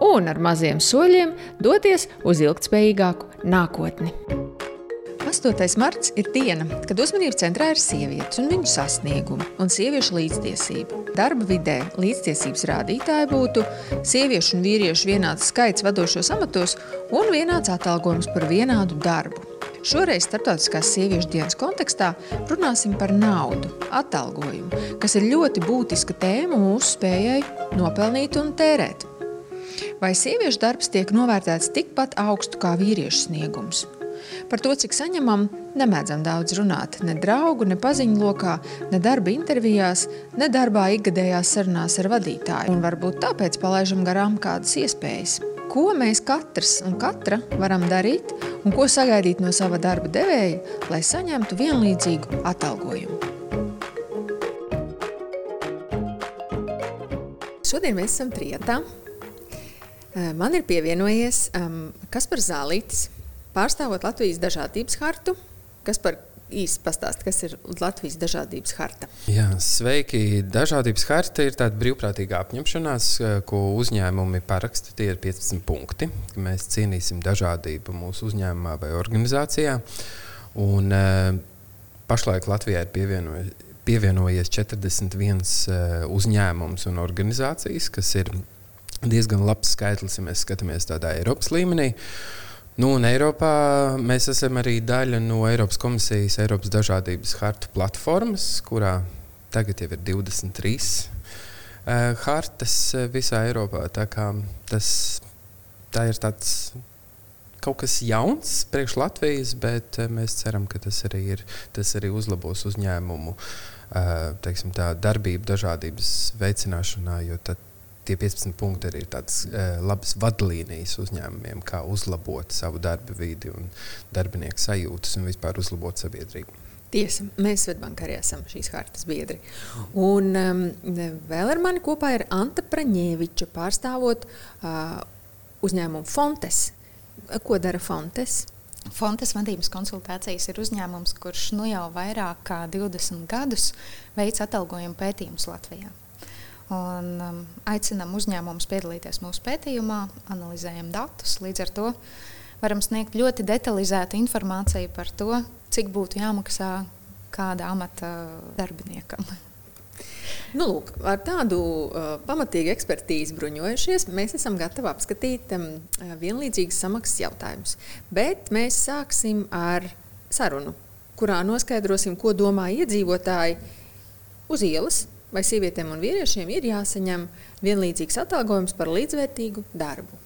un ar maziem soļiem doties uz ilgspējīgāku nākotni. 8. marts ir diena, kad uzmanības centrā ir sievietes un viņu sasniegumi un sieviešu līdztiesība. Darba vidē līdztiesības rādītāji būtu sieviešu un vīriešu vienāds skaits vadošos amatos un vienāds atalgojums par vienādu darbu. Šoreiz Startautiskās sieviešu dienas kontekstā runāsim par naudu, atalgojumu, kas ir ļoti būtiska tēma mūsu spējai nopelnīt un tērēt. Vai sieviešu darbs tiek novērtēts tikpat augstu kā vīriešu sniegums? Par to, cik saņemam, nemēdzam daudz runāt. Ne draugu, ne paziņu lokā, ne darba intervijās, ne darbā ikgadējās sarunās ar vadītāju. Un varbūt tāpēc palaižam garām kādas iespējas. Ko mēs katrs un katra varam darīt un ko sagaidīt no sava darba devēja, lai saņemtu vienlīdzīgu atalgojumu? Šodien mēs esam trijotā. Man ir pievienojies um, Kaspars Zālītis, pārstāvot Latvijas dažādības hartu. Kas par īsi pastāst, kas ir Latvijas dažādības harta? Jā, sveiki! Dažādības harta ir tāda brīvprātīga apņemšanās, ko uzņēmumi paraksta. Tie ir 15 punkti, mēs cienīsim dažādību mūsu uzņēmumā vai organizācijā. Un, pašlaik Latvijā ir pievienojies pievienojies 41 uzņēmums un organizācijas, kas ir diezgan labs skaitlis, ja mēs skatāmies tādā Eiropas līmenī. Nu, un Eiropā mēs esam arī daļa no Eiropas komisijas, Eiropas dažādības hartu platformas, kurā tagad jau ir 23 uh, hartas visā Eiropā. Tā, tas, tā ir tāds kaut kas jauns priekš Latvijas, bet mēs ceram, ka tas arī, ir, tas arī uzlabos uzņēmumu teiksim, tā, darbību dažādības veicināšanā, jo tad tie 15 punkti arī ir tādas uh, labas vadlīnijas uzņēmumiem, kā uzlabot savu darba vidi un darbinieku sajūtas un vispār uzlabot sabiedrību. Tiesa, mēs Svetbankā arī esam šīs hartas biedri. Un um, vēl ar mani kopā ir Anta Praņēviča pārstāvot uh, uzņēmumu Fontes. Ko dara Fontes? Fontes vadības konsultācijas ir uzņēmums, kurš nu jau vairāk kā 20 gadus veic atalgojumu pētījumus Latvijā. Un, um, aicinām uzņēmumus piedalīties mūsu pētījumā, analizējam datus. Līdz ar to varam sniegt ļoti detalizētu informāciju par to, cik būtu jāmaksā kāda amata darbiniekam. Nu, lūk, ar tādu uh, pamatīgu ekspertīzi bruņojušies, mēs esam gatavi apskatīt um, vienlīdzīgas samaksas jautājumus. Bet mēs sāksim ar sarunu, kurā noskaidrosim, ko domā iedzīvotāji uz ielas vai sievietēm un vīriešiem ir jāsaņem vienlīdzīgs atalgojums par līdzvērtīgu darbu.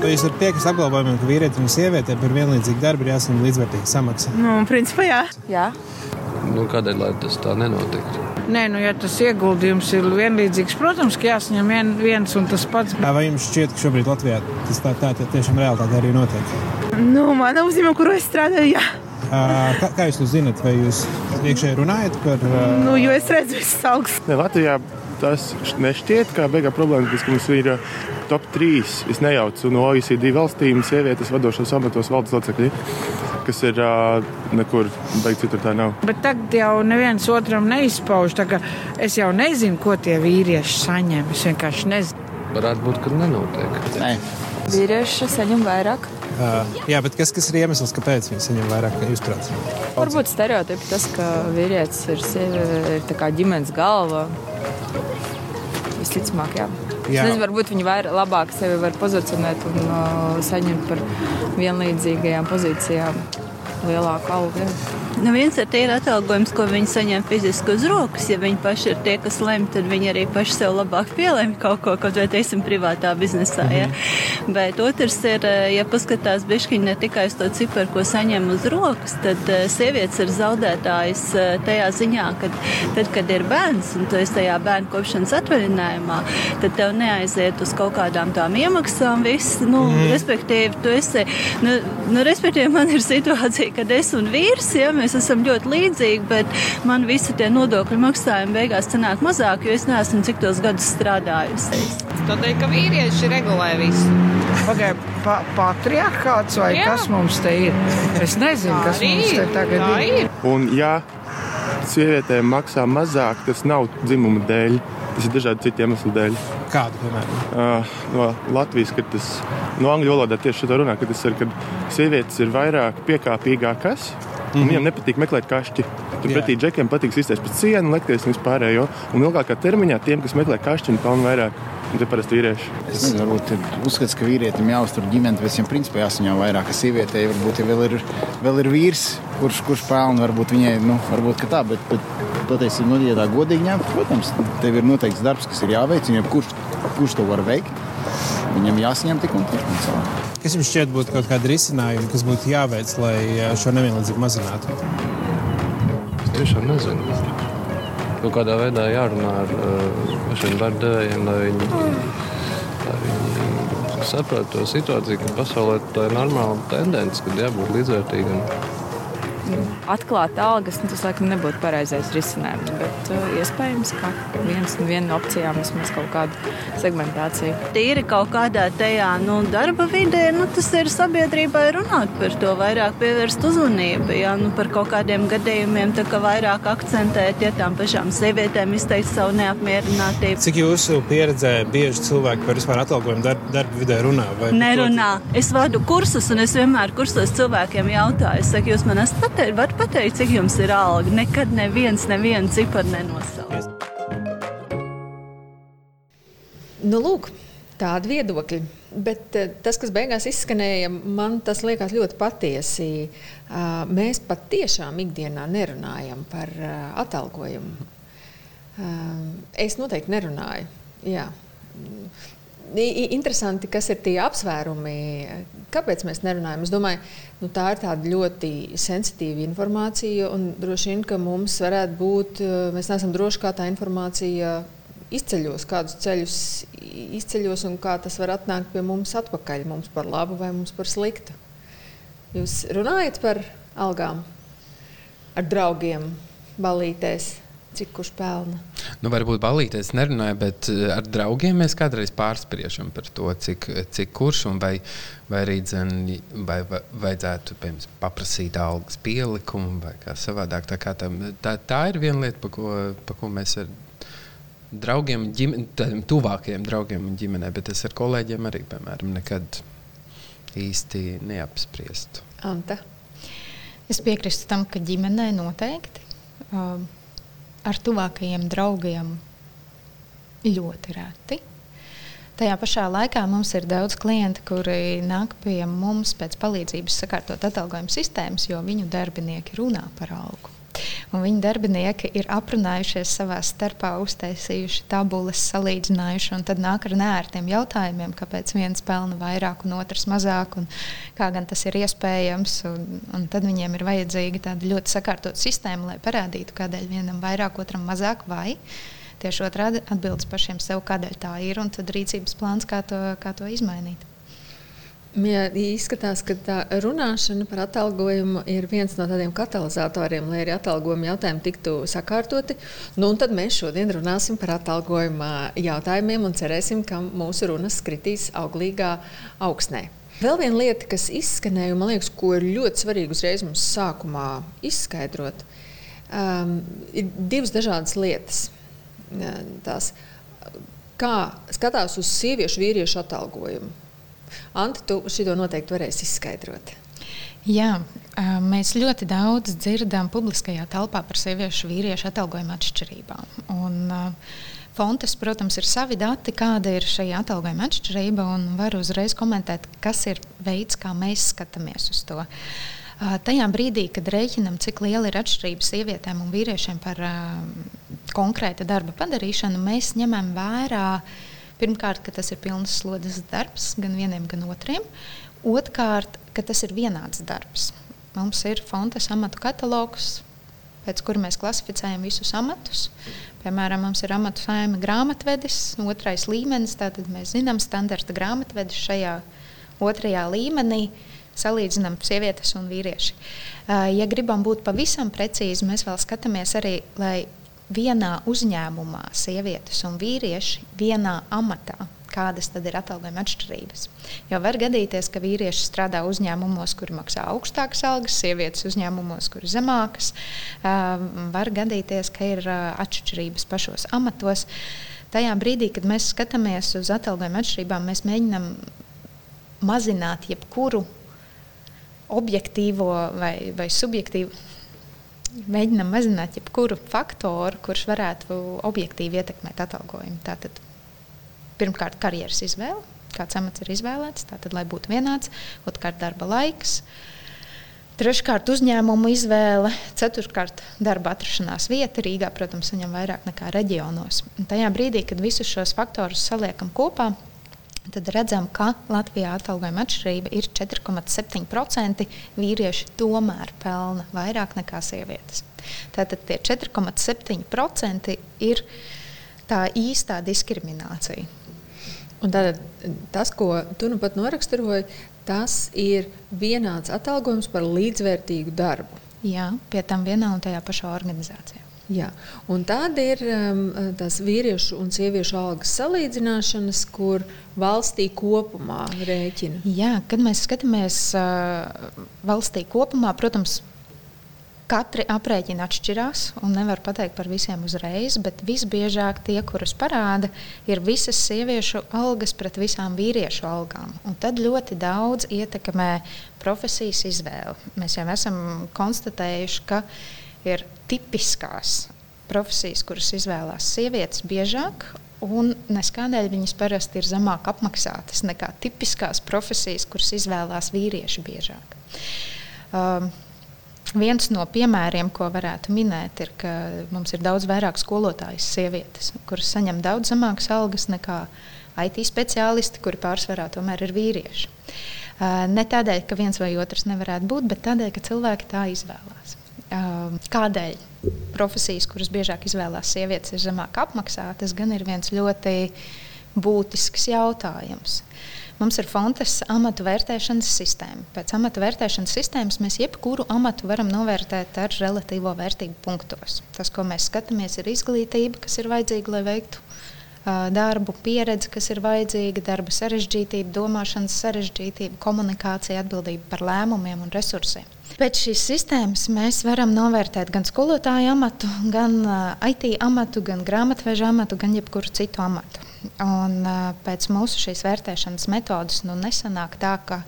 Jūs varat piekrist apgalvojumam, ka vīrietim un sievietēm par vienlīdzīgu darbu ir jāsaņem līdzvērtīga samaksa? Nu, principā jā. jā. Nu, kādēļ tas tā nenotiktu? Nē, nu, ja tas ieguldījums ir vienlīdzīgs, protams, ka jāsaņem vien, viens un tas pats. Vai jums šķiet, ka šobrīd Latvijā tas tā, tā, tā tiešām realitāte arī notiek? Nu, manā uzņēmumā, kur es strādāju, jā. Kā, kā jūs to zinat? Vai jūs iekšēji runājat par? Nu, jo es redzu, visas augsts. Ne, Latvijā tas nešķiet kā beigā problēma, ka mums ir top 3. Es nejaucu no OECD valstīm sievietes vadošos amatos valdes locekļi. Kas ir uh, nekur, beigts citur tā nav. Bet tagad jau neviens otram neizpauž. Es jau nezinu, ko tie vīrieši saņem. Es vienkārši nezinu. Varētu būt, ka nenotiek. Nē. Vīrieši saņem vairāk. Uh, jā, bet kas, kas ir iemesls, kāpēc viņi saņem vairāk prāt? Varbūt stereotipi tas, ka vīrietis ir, sievi, ir ģimenes galva. Visticamāk, jā. jā. Nezinu, varbūt viņi vairāk, labāk sevi var pozicionēt un uh, saņemt par vienlīdzīgajām pozīcijām. lielāku algu. Nu, viens ir tīri atalgojums, ko viņi saņem fiziski uz rokas. Ja viņi paši ir tie, kas lemj, tad viņi arī paši sev labāk pielēma kaut ko, kaut vai teiksim, privātā biznesā. Ja? Mhm. Bet otrs ir, eh, ja paskatās bišķiņi ne tikai uz to ciparu, ko saņem uz rokas, tad eh, sievietes ir zaudētājs eh, tajā ziņā, ka tad, kad ir bērns un tu esi tajā bērnu kopšanas atvaļinājumā, tad tev neaiziet uz kaut kādām tām iemaksām viss. Nu, mm. Respektīvi, tu esi, nu, nu, respektīvi, man ir situācija, kad es un vīrs, ja mēs esam ļoti līdzīgi, bet man visi tie nodokļu maksājumi beigās cenāk mazāk, jo es neesmu cik tos gadus strādājusi. Tādēļ, ka vīrieši regulē visu. Pagaidā, pa, patriarchāts vai Jā. kas mums te ir? Es nezinu, Tā kas mums te tagad Tā ir. ir. Un, ja sievietēm maksā mazāk, tas nav dzimuma dēļ. Tas ir dažādu citu iemeslu dēļ. Kādu, piemēram? Uh, no Latvijas, kad tas no angļu valodā tieši tā runā, ka tas ir, kad sievietes ir vairāk piekāpīgākas Mm -hmm. Viņam nepatīk meklēt kašķi. Turpretī džekiem patīk izteikties pēc cienu, lekties un vispārējo. Un ilgākā termiņā tiem, kas meklē kašķi, pelna vairāk. Ir parasti vīrieši. Es varbūt ir uzskats, ka vīrietim jāuztur ģimene, viņam principā jāsaņem vairāk, ka sievietei varbūt ja vēl, ir, vēl ir vīrs, kurš, kurš pelna, varbūt viņai, nu, varbūt tā, bet, bet patiesībā, nu, ja tā godīgi ņemt, protams, tev ir noteikts darbs, kas ir jāveic, un ja kurš, kurš to var veikt, viņam jāsaņem tik un tik. Un Kas jums šķiet būtu kaut kāda risinājuma, kas būtu jāveic, lai šo nevienlīdzību mazinātu? Es tiešām nezinu. Nu, kādā veidā jārunā ar šiem darbdevējiem, lai viņi, lai viņi saprastu to situāciju, ka pasaulē tā ir normāla tendence, kad jābūt līdzvērtīgam atklāt algas, nu, tas laikam nebūtu pareizais risinājums. Bet uh, iespējams, ka viens, viena no opcijām vismaz kaut kādu segmentāciju. Tīri kaut kādā tajā nu, darba vidē, nu, tas ir sabiedrībai runāt par to, vairāk pievērst uzmanību. Jā, nu, par kaut kādiem gadījumiem, tā kā vairāk akcentēt, ja tām pašām sievietēm izteikt savu neapmierinātību. Cik jūsu pieredzē bieži cilvēki par vispār atalgojumu darba, darba vidē runā? Nerunā. Es vadu kursus un es vienmēr kursos cilvēkiem jautāju, es saku, jūs man esat pateicis, pateikt, cik jums ir alga. Nekad neviens nevienu ciparu nenosauc. Nu, lūk, tādi viedokļi. Bet eh, tas, kas beigās izskanēja, man tas liekas ļoti patiesi. Mēs patiešām ikdienā nerunājam par atalgojumu. Es noteikti nerunāju. Jā. Interesanti, kas ir tie apsvērumi, kāpēc mēs nerunājam. Es domāju, nu, tā ir tāda ļoti sensitīva informācija, un droši vien, ka mums varētu būt, mēs neesam droši, kā tā informācija izceļos, kādus ceļus izceļos un kā tas var atnākt pie mums atpakaļ, mums par labu vai mums par sliktu. Jūs runājat par algām ar draugiem, balītēs cik kurš pelna. Nu, varbūt balīties nerunāja, bet eh, ar draugiem mēs kādreiz pārspriežam par to, cik, cik kurš un vai, vai arī dzen, vai, vai, vajadzētu piemēram, paprasīt algas pielikumu vai kā savādāk. Tā, kā tā, tā, tā ir viena lieta, pa ko, pa ko mēs ar draugiem, ģimen, tādiem tuvākajiem draugiem un ģimenē, bet es ar kolēģiem arī, piemēram, nekad īsti neapspriestu. Anta. Es piekrītu tam, ka ģimenē noteikti. Um, ar tuvākajiem draugiem ļoti reti. Tajā pašā laikā mums ir daudz klientu, kuri nāk pie mums pēc palīdzības sakārtot atalgojuma sistēmas, jo viņu darbinieki runā par algu. Un viņa darbinieki ir aprunājušies savā starpā, uztaisījuši tabulas, salīdzinājuši, un tad nāk ar nērtiem jautājumiem, kāpēc viens pelna vairāk un otrs mazāk, un kā gan tas ir iespējams. Un, un tad viņiem ir vajadzīga tāda ļoti sakārtota sistēma, lai parādītu, kādēļ vienam vairāk, otram mazāk. Vai tieši otrādi atbildes pašiem sev, kādēļ tā ir, un tad rīcības plāns, kā to, kā to izmainīt. Ja izskatās, ka tā runāšana par atalgojumu ir viens no tādiem katalizatoriem, lai arī atalgojuma jautājumi tiktu sakārtoti. Nu, tad mēs šodien runāsim par atalgojuma jautājumiem un cerēsim, ka mūsu runas skritīs auglīgā augsnē. Vēl viena lieta, kas izskanēja, man liekas, ko ir ļoti svarīgi uzreiz mums sākumā izskaidrot, um, ir divas dažādas lietas. Tās, kā skatās uz sieviešu vīriešu atalgojumu. Anta, tu šo noteikti varēsi izskaidrot. Jā, mēs ļoti daudz dzirdam publiskajā telpā par sieviešu vīriešu atalgojuma atšķirībām. Un, Fontes, protams, ir savi dati, kāda ir šī atalgojuma atšķirība, un varu uzreiz komentēt, kas ir veids, kā mēs skatāmies uz to. Tajā brīdī, kad rēķinam, cik liela ir atšķirība sievietēm un vīriešiem par konkrēta darba padarīšanu, mēs ņemam vērā pirmkārt, ka tas ir pilns slodzes darbs gan vieniem, gan otriem. Otrkārt, ka tas ir vienāds darbs. Mums ir fontes amatu katalogs, pēc kura mēs klasificējam visus amatus. Piemēram, mums ir amatu saima grāmatvedis, otrais līmenis. Tātad mēs zinām standarta grāmatvedis šajā otrajā līmenī. Salīdzinām sievietes un vīrieši. Ja gribam būt pavisam precīzi, mēs vēl skatāmies arī, lai vienā uzņēmumā sievietes un vīrieši vienā amatā kādas tad ir atalgojuma atšķirības. Jo var gadīties, ka vīrieši strādā uzņēmumos, kur maksā augstākas algas, sievietes uzņēmumos, kur zemākas. Var gadīties, ka ir atšķirības pašos amatos. Tajā brīdī, kad mēs skatāmies uz atalgojuma atšķirībām, mēs mēģinām mazināt jebkuru objektīvo vai, vai subjektīvu. Mēģinām mazināt jebkuru faktoru, kurš varētu objektīvi ietekmēt atalgojumu. Tātad pirmkārt karjeras izvēle, kāds amats ir izvēlēts, tātad, lai būtu vienāds, otrkārt darba laiks. Treškārt, uzņēmumu izvēle, ceturtkārt, darba atrašanās vieta. Rīgā, protams, saņem vairāk nekā reģionos. Un tajā brīdī, kad visus šos faktorus saliekam kopā, tad redzam, ka Latvijā atalgojuma atšķirība ir 4,7%. Vīrieši tomēr pelna vairāk nekā sievietes. Tātad tie 4,7% ir tā īstā diskriminācija. Un tātad tas, ko tu nu pat noraksturoji, tas ir vienāds atalgojums par līdzvērtīgu darbu. Jā, pie tam vienā un tajā pašā organizācijā. Jā. Un tāda ir um, tās vīriešu un sieviešu algas salīdzināšanas, kur valstī kopumā rēķina. Jā, kad mēs skatāmies uh, valstī kopumā, protams, Katri aprēķini atšķirās, un nevar pateikt par visiem uzreiz, bet visbiežāk tie, kurus parāda, ir visas sieviešu algas pret visām vīriešu algām. Un tad ļoti daudz ietekmē profesijas izvēli. Mēs jau esam konstatējuši, ka ir tipiskās profesijas, kuras izvēlās sievietes biežāk, un neskādēļ viņas parasti ir zemāk apmaksātas nekā tipiskās profesijas, kuras izvēlās vīrieši biežāk. Um, Viens no piemēriem, ko varētu minēt, ir, ka mums ir daudz vairāk skolotājas sievietes, kuras saņem daudz zemākas algas nekā IT speciālisti, kuri pārsvarā tomēr ir vīrieši. Ne tādēļ, ka viens vai otrs nevarētu būt, bet tādēļ, ka cilvēki tā izvēlās. Kādēļ profesijas, kuras biežāk izvēlās sievietes, ir zemāk apmaksātas, gan ir viens ļoti būtisks jautājums. Mums ir Fontes amatu vērtēšanas sistēma. Pēc amatu vērtēšanas sistēmas mēs jebkuru amatu varam novērtēt ar relatīvo vērtību punktos. Tas, ko mēs skatāmies, ir izglītība, kas ir vajadzīga, lai veiktu darbu, pieredze, kas ir vajadzīga, darba sarežģītība, domāšanas sarežģītība, komunikācija, atbildība par lēmumiem un resursiem. Pēc šīs sistēmas mēs varam novērtēt gan skolotāju amatu, gan IT amatu, gan grāmatveža amatu, gan jebkuru citu amatu. Un, pēc mūsu šīs vērtēšanas metodas nu, nesanāk tā, ka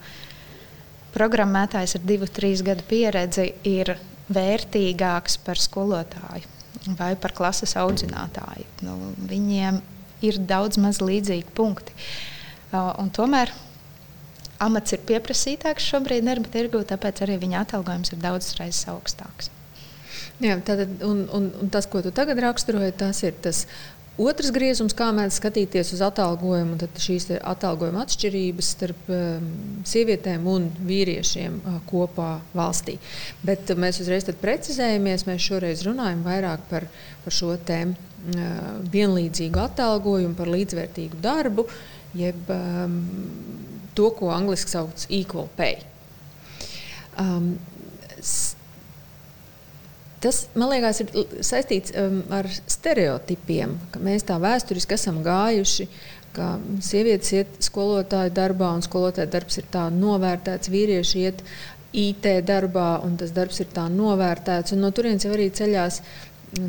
programmētājs ar divu, trīs gadu pieredzi ir vērtīgāks par skolotāju vai par klases audzinātāju. Nu, viņiem ir daudz maz līdzīgi punkti. Un tomēr amats ir pieprasītāks šobrīd darba tirgū, tāpēc arī viņa atalgojums ir daudz reizes augstāks. Jā, tātad, un, un, un tas, ko tu tagad raksturoji, tas ir tas Otrs griezums, kā mēs skatīties uz atalgojumu, tad šīs atalgojuma atšķirības starp um, sievietēm un vīriešiem uh, kopā valstī. Bet uh, mēs uzreiz precizējamies, mēs šoreiz runājam vairāk par, par šo tēmu uh, vienlīdzīgu atalgojumu, par līdzvērtīgu darbu, jeb um, to, ko angļuiski sauc equal pay. Um, Tas, man liekas, ir saistīts um, ar stereotipiem, ka mēs tā vēsturiski esam gājuši. Ka sievietes iet skolotāju darbā, un skolotāja darbs ir tā novērtēts, vīrieši iet IT darbā, un tas darbs ir tā novērtēts. No turienes jau arī ceļās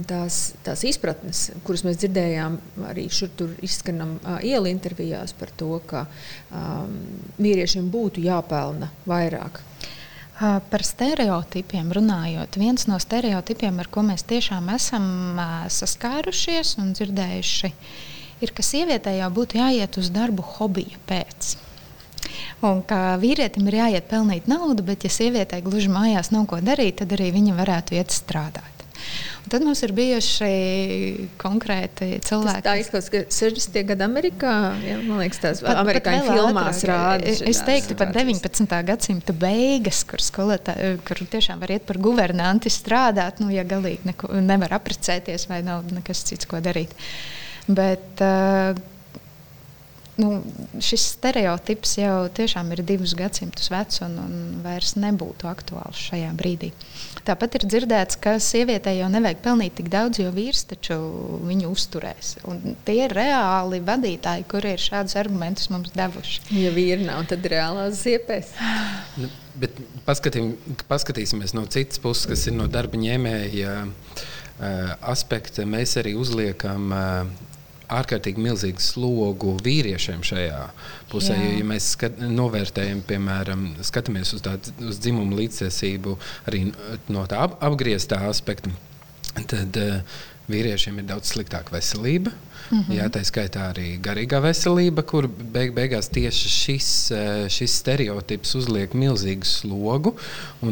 tās, tās izpratnes, kuras mēs dzirdējām arī šur tur izskanam ielu intervijās par to, ka um, vīriešiem būtu jāpelna vairāk. Par stereotipiem runājot, viens no stereotipiem, ar ko mēs tiešām esam saskārušies un dzirdējuši, ir, ka sievietei jau būtu jāiet uz darbu hobija pēc. Un ka vīrietim ir jāiet pelnīt naudu, bet, ja sievietei gluži mājās nav ko darīt, tad arī viņa varētu iet strādāt. Un tad mums ir bijuši konkrēti cilvēki. Tas tā izklausās, ka 60. gada Amerikā, ja, man liekas, tās pat, amerikāņu pat filmās rāda. Es teiktu pat 19. gadsimta beigas, kur skolotā, kur tiešām var iet par guvernanti strādāt, nu, ja galīgi neko, nevar apprecēties vai nav nekas cits, ko darīt. Bet, uh, nu, šis stereotips jau tiešām ir divus gadsimtus vecs un, un vairs nebūtu aktuāls šajā brīdī. Tāpat ir dzirdēts, ka sievietei jau nevajag pelnīt tik daudz, jo vīrs taču viņu uzturēs. Un tie ir reāli vadītāji, kuri ir šādus argumentus mums devuši. Ja vīri nav, tad reālās ziepēs. Nu, bet paskatī, paskatīsimies no citas puses, kas ir no darba ņēmēja aspekta. Mēs arī uzliekam ārkārtīgi milzīgu slogu vīriešiem šajā pusē. Jo, ja mēs skat, novērtējam, piemēram, skatāmies uz, tā, uz dzimumu līdztiesību arī no tā ap, apgrieztā aspekta, tad uh, vīriešiem ir daudz sliktāka veselība. Mm -hmm. Jā, tā skaitā arī garīgā veselība, kur beig beigās tieši šis, eh, šis stereotips uzliek milzīgu slogu.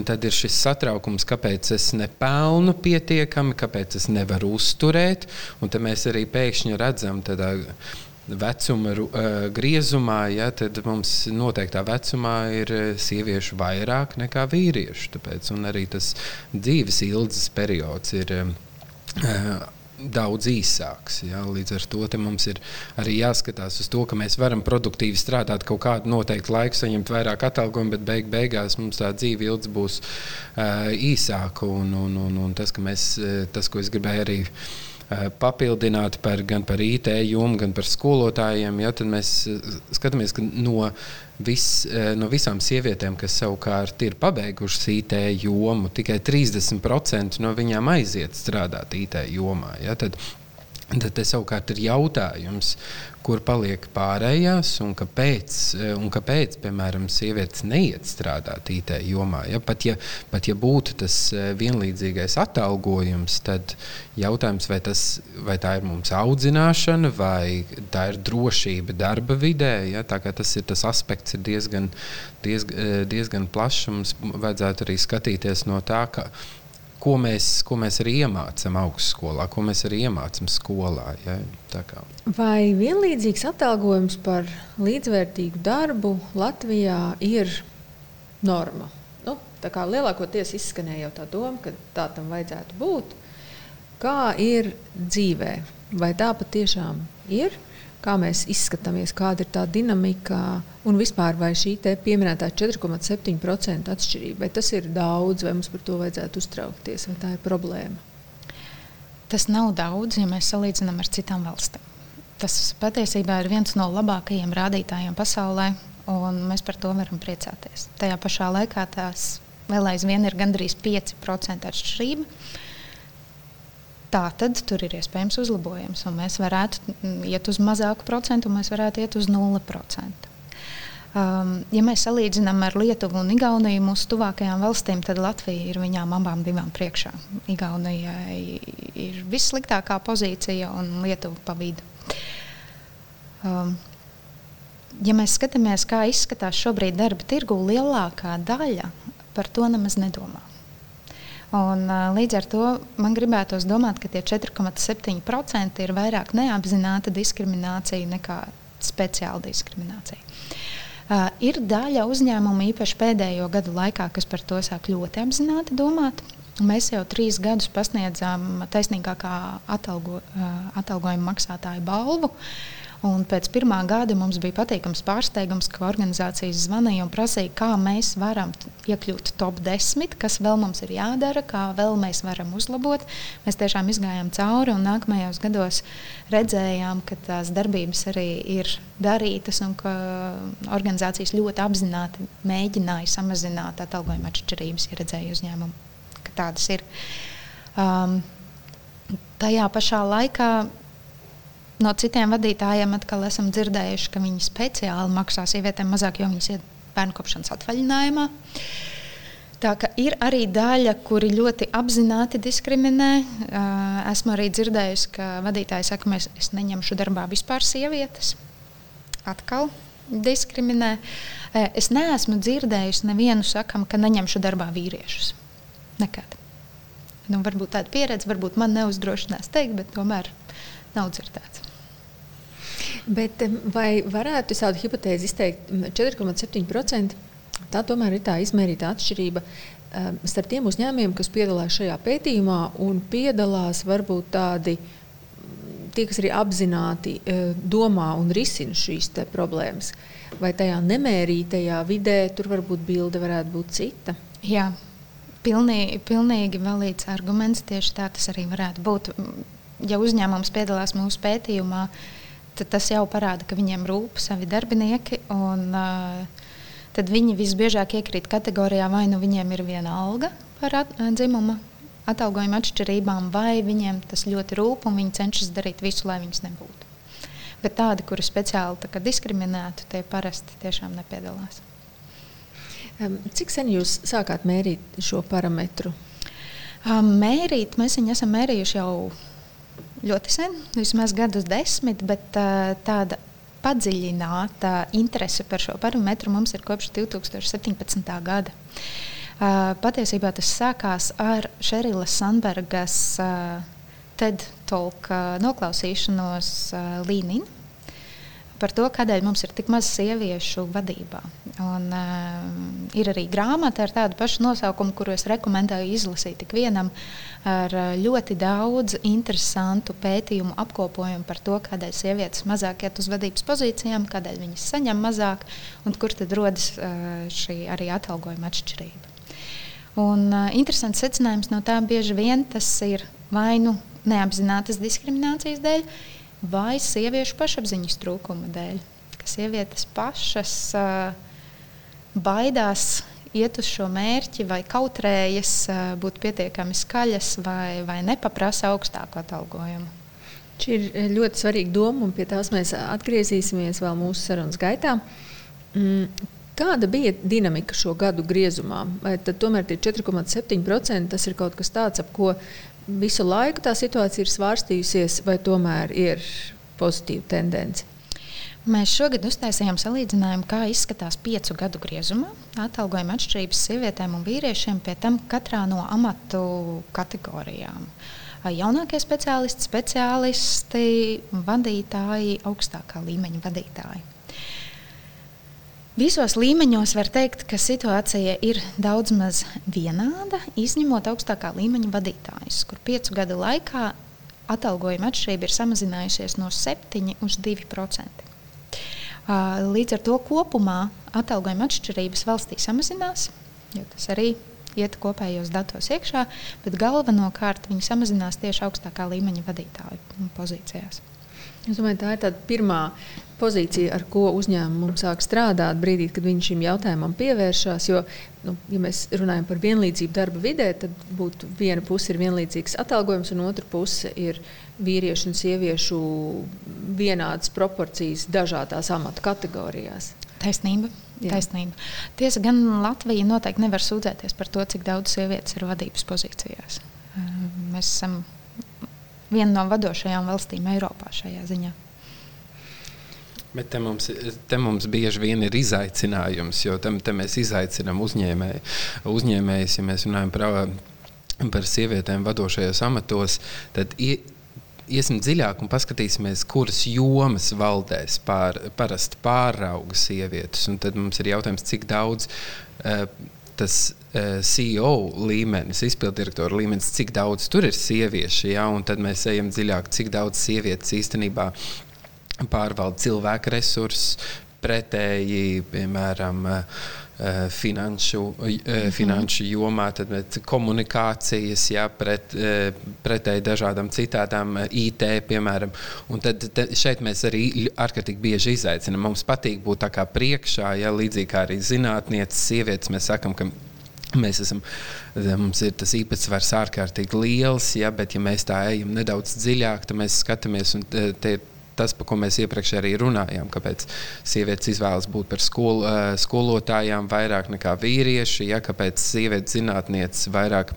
Tad ir šis satraukums, kāpēc es nepelnu pietiekami, kāpēc es nevaru uzturēt. Tad mēs arī pēkšņi redzam tādā vecuma uh, griezumā, ja, tad mums noteiktā vecumā ir eh, sieviešu vairāk nekā vīriešu. Tāpēc arī tas dzīves ilgas periods ir. Uh, daudz īsāks. Ja? Līdz ar to mums ir arī jāskatās uz to, ka mēs varam produktīvi strādāt kaut kādu noteiktu laiku, saņemt vairāk atalgojumu, bet beig beigās mums tā dzīve ilgs būs uh, īsāka. Un, un, un, un tas, mēs, tas, ko es gribēju arī papildināt par, gan par IT jomu, gan par skolotājiem, ja, tad mēs skatāmies, ka no vis, eh, no visām sievietēm, kas savukārt ir pabeigušas IT jomu, tikai 30% no viņām aiziet strādāt IT jomā. Ja? Tad, tad te savukārt ir jautājums, kur paliek pārējās un kāpēc, eh, un kāpēc piemēram, sievietes neiet strādāt IT jomā. Ja? Pat, ja, pat ja būtu tas eh, vienlīdzīgais atalgojums, tad jautājums, vai, tas, vai tā ir mums audzināšana, vai tā ir drošība darba vidē. Ja? Tas ir tas aspekts, ir diezgan, diezgan, eh, diezgan plašs. Mums vajadzētu arī skatīties no tā, ka ko mēs, ko mēs arī iemācām augstskolā, ko mēs arī iemācām skolā. Ja? Vai vienlīdzīgs atalgojums par līdzvērtīgu darbu Latvijā ir norma? Nu, lielākoties izskanēja jau tā doma, ka tā tam vajadzētu būt. Kā ir dzīvē? Vai tā patiešām ir? Kā mēs izskatāmies, kāda ir tā dinamika un vispār vai šī pieminētā 4,7% atšķirība, vai tas ir daudz, vai mums par to vajadzētu uztraukties, vai tā ir problēma? Tas nav daudz, ja mēs salīdzinām ar citām valstīm. Tas patiesībā ir viens no labākajiem rādītājiem pasaulē, un mēs par to varam priecāties. Tajā pašā laikā tās vēl aizvien ir gandrīz 5% atšķirība. Tā tad tur ir iespējams uzlabojums, un mēs varētu iet uz mazāku procentu, un mēs varētu iet uz 0%. Um, ja mēs salīdzinām ar Lietuvu un Igauniju, mūsu tuvākajām valstīm, tad Latvija ir viņām abām divām priekšā. Igaunijai ir vissliktākā pozīcija un Lietuva pa vidu. Um, ja mēs skatāmies, kā izskatās šobrīd darba tirgu, lielākā daļa par to nemaz nedomā. Un, līdz ar to man gribētos domāt, ka tie 4,7% ir vairāk neapzināta diskriminācija nekā speciāla diskriminācija. Uh, ir daļa uzņēmumu, īpaši pēdējo gadu laikā, kas par to sāk ļoti apzināti domāt. Mēs jau trīs gadus pasniedzām taisnīgākā atalgo, uh, atalgojuma maksātāju balvu. Uh, Un pēc pirmā gada mums bija patīkams pārsteigums, ka organizācijas zvanīja un prasīja, kā mēs varam iekļūt top 10, kas vēl mums ir jādara, kā vēl mēs varam uzlabot. Mēs tiešām izgājām cauri un nākamajos gados redzējām, ka tās darbības arī ir darītas un ka organizācijas ļoti apzināti mēģināja samazināt atalgojuma atšķirības, ja redzēja uzņēmumu, ka tādas ir. Um, tajā pašā laikā No citiem vadītājiem atkal esam dzirdējuši, ka viņi speciāli maksā sievietēm mazāk, jo viņas iet bērnu kopšanas atvaļinājumā. Tā ir arī daļa, kuri ļoti apzināti diskriminē. Esmu arī dzirdējusi, ka vadītāji saka, ka es neņemšu darbā vispār sievietes. Atkal diskriminē. Es neesmu dzirdējusi nevienu sakam, ka neņemšu darbā vīriešus. Nekad. Nu, varbūt tāda pieredze, varbūt man neuzdrošinās teikt, bet tomēr nav dzirdēts. Bet vai varētu tādu hipotēzi izteikt 4,7%? Tā tomēr ir tā izmērīta atšķirība starp tiem uzņēmumiem, kas piedalās šajā pētījumā un piedalās varbūt tādi tie, kas arī apzināti domā un risina šīs problēmas. Vai tajā nemērītajā vidē tur varbūt bilde varētu būt cita? Jā, pilnīgi, pilnīgi valīts arguments. Tieši tā tas arī varētu būt. Ja uzņēmums piedalās mūsu pētījumā, tad tas jau parāda, ka viņiem rūp savi darbinieki. Un, uh, tad viņi visbiežāk iekrīt kategorijā, vai nu viņiem ir viena alga par at, dzimuma atalgojuma atšķirībām, vai viņiem tas ļoti rūp un viņi cenšas darīt visu, lai viņas nebūtu. Bet tādi, kuri speciāli tā diskriminētu, tie parasti tiešām nepiedalās. Cik sen jūs sākāt mērīt šo parametru? Mērīt mēs viņu esam mērījuši jau ļoti sen, vismaz gadus desmit, bet tāda padziļināta interese par šo parametru mums ir kopš 2017. gada. Patiesībā tas sākās ar Šerilas Sandbergas TED talk noklausīšanos Līniņā par to, kādēļ mums ir tik maz sieviešu vadībā. Un, uh, ir arī grāmata ar tādu pašu nosaukumu, kuru es rekomendēju izlasīt ikvienam, ar ļoti daudz interesantu pētījumu apkopojumu par to, kādēļ sievietes mazāk iet uz vadības pozīcijām, kādēļ viņas saņem mazāk un kur tad rodas uh, šī arī atalgojuma atšķirība. Un, uh, interesants secinājums no tā bieži vien tas ir vai nu neapzinātas diskriminācijas dēļ, vai sieviešu pašapziņas trūkuma dēļ. Ka sievietes pašas uh, baidās iet uz šo mērķi, vai kautrējas uh, būt pietiekami skaļas, vai, vai nepaprasa augstāku atalgojumu. Šī ir ļoti svarīga doma, un pie tās mēs atgriezīsimies vēl mūsu sarunas gaitā. Mm. Kāda bija dinamika šo gadu griezumā? Vai tomēr tie 4,7% tas ir kaut kas tāds, ap ko visu laiku tā situācija ir svārstījusies, vai tomēr ir pozitīva tendence? Mēs šogad uztaisījām salīdzinājumu, kā izskatās piecu gadu griezumā atalgojuma atšķirības sievietēm un vīriešiem, pie tam katrā no amatu kategorijām. Jaunākie speciālisti, speciālisti, vadītāji, augstākā līmeņa vadītāji. Visos līmeņos var teikt, ka situācija ir daudz maz vienāda, izņemot augstākā līmeņa vadītājus, kur piecu gadu laikā atalgojuma atšķirība ir samazinājusies no 7 uz 2%. Līdz ar to kopumā atalgojuma atšķirības valstī samazinās, jo tas arī iet kopējos datos iekšā, bet galvenokārt viņi samazinās tieši augstākā līmeņa vadītāju pozīcijās. Es domāju, tā ir tā pirmā pozīcija, ar ko uzņēmums sāk strādāt brīdī, kad viņš šim jautājumam pievēršās. Jo, nu, ja mēs runājam par vienlīdzību darba vidē, tad būtu viena puse ir vienlīdzīgs atalgojums, un otra puse ir vīriešu un sieviešu vienādas proporcijas dažādās amatu kategorijās. Taisnība. Jā. Taisnība. Tiesa gan Latvija noteikti nevar sūdzēties par to, cik daudz sievietes ir vadības pozīcijās. Mēs esam viena no vadošajām valstīm Eiropā šajā ziņā. Bet te mums, te mums bieži vien ir izaicinājums, jo tam mēs izaicinām uzņēmēju. uzņēmējus, ja mēs runājam par, par sievietēm vadošajos amatos, tad ie, iesim dziļāk un paskatīsimies, kuras jomas valdēs pār, parasti pārauga sievietes. Un tad mums ir jautājums, cik daudz. Uh, tas uh, eh, CEO līmenis, izpilddirektora līmenis, cik daudz tur ir sieviešu, ja, un tad mēs ejam dziļāk, cik daudz sievietes īstenībā pārvalda cilvēku resursus, pretēji, piemēram, uh, finanšu, uh, finanšu jomā, tad komunikācijas, jā, pret, uh, pretēji dažādām citām IT, piemēram. Un tad te, šeit mēs arī ārkārtīgi bieži izaicinām. Mums patīk būt tā kā priekšā, ja līdzīgi kā arī zinātnieces, sievietes, mēs sakam, ka Mēs esam, mums ir tas īpatsvars ārkārtīgi liels, ja, bet, ja mēs tā ejam nedaudz dziļāk, tad mēs skatāmies, un te ir tas, par ko mēs iepriekš arī runājām, kāpēc sievietes izvēlas būt par skol, eh, skolotājām vairāk nekā vīrieši, ja kāpēc sievietes zinātnieces vairāk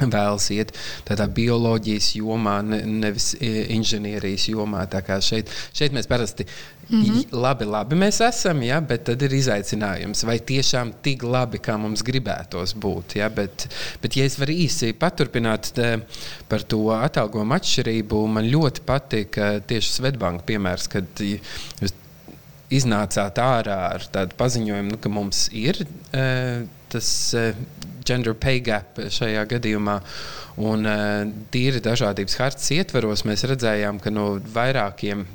vēlas iet tādā bioloģijas jomā, ne, nevis inženierijas jomā. Šeit, šeit mēs parasti mm -hmm. labi, labi mēs esam, ja, bet tad ir izaicinājums, vai tiešām tik labi, kā mums gribētos būt. Ja, bet, bet, ja es varu īsi paturpināt te, par to atalgojumu atšķirību, man ļoti patika tieši Svetbanka piemērs, kad jūs iznācāt ārā ar tādu paziņojumu, nu, ka mums ir e, tas. E, gender pay gap šajā gadījumā. Un uh, tīri dažādības hartas ietvaros mēs redzējām, ka no vairākiem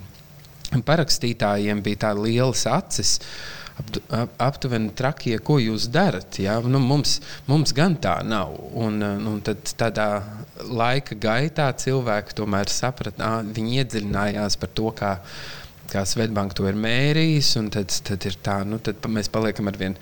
parakstītājiem bija tādas lielas acis. Aptuveni trakie, ko jūs darat. Ja? Nu, mums, mums gan tā nav. Un, un tad tādā laika gaitā cilvēki tomēr saprata, viņi iedziļinājās par to, kā, kā Svetbanka to ir mērījis. Tad, tad, tā, nu, tad mēs paliekam ar vien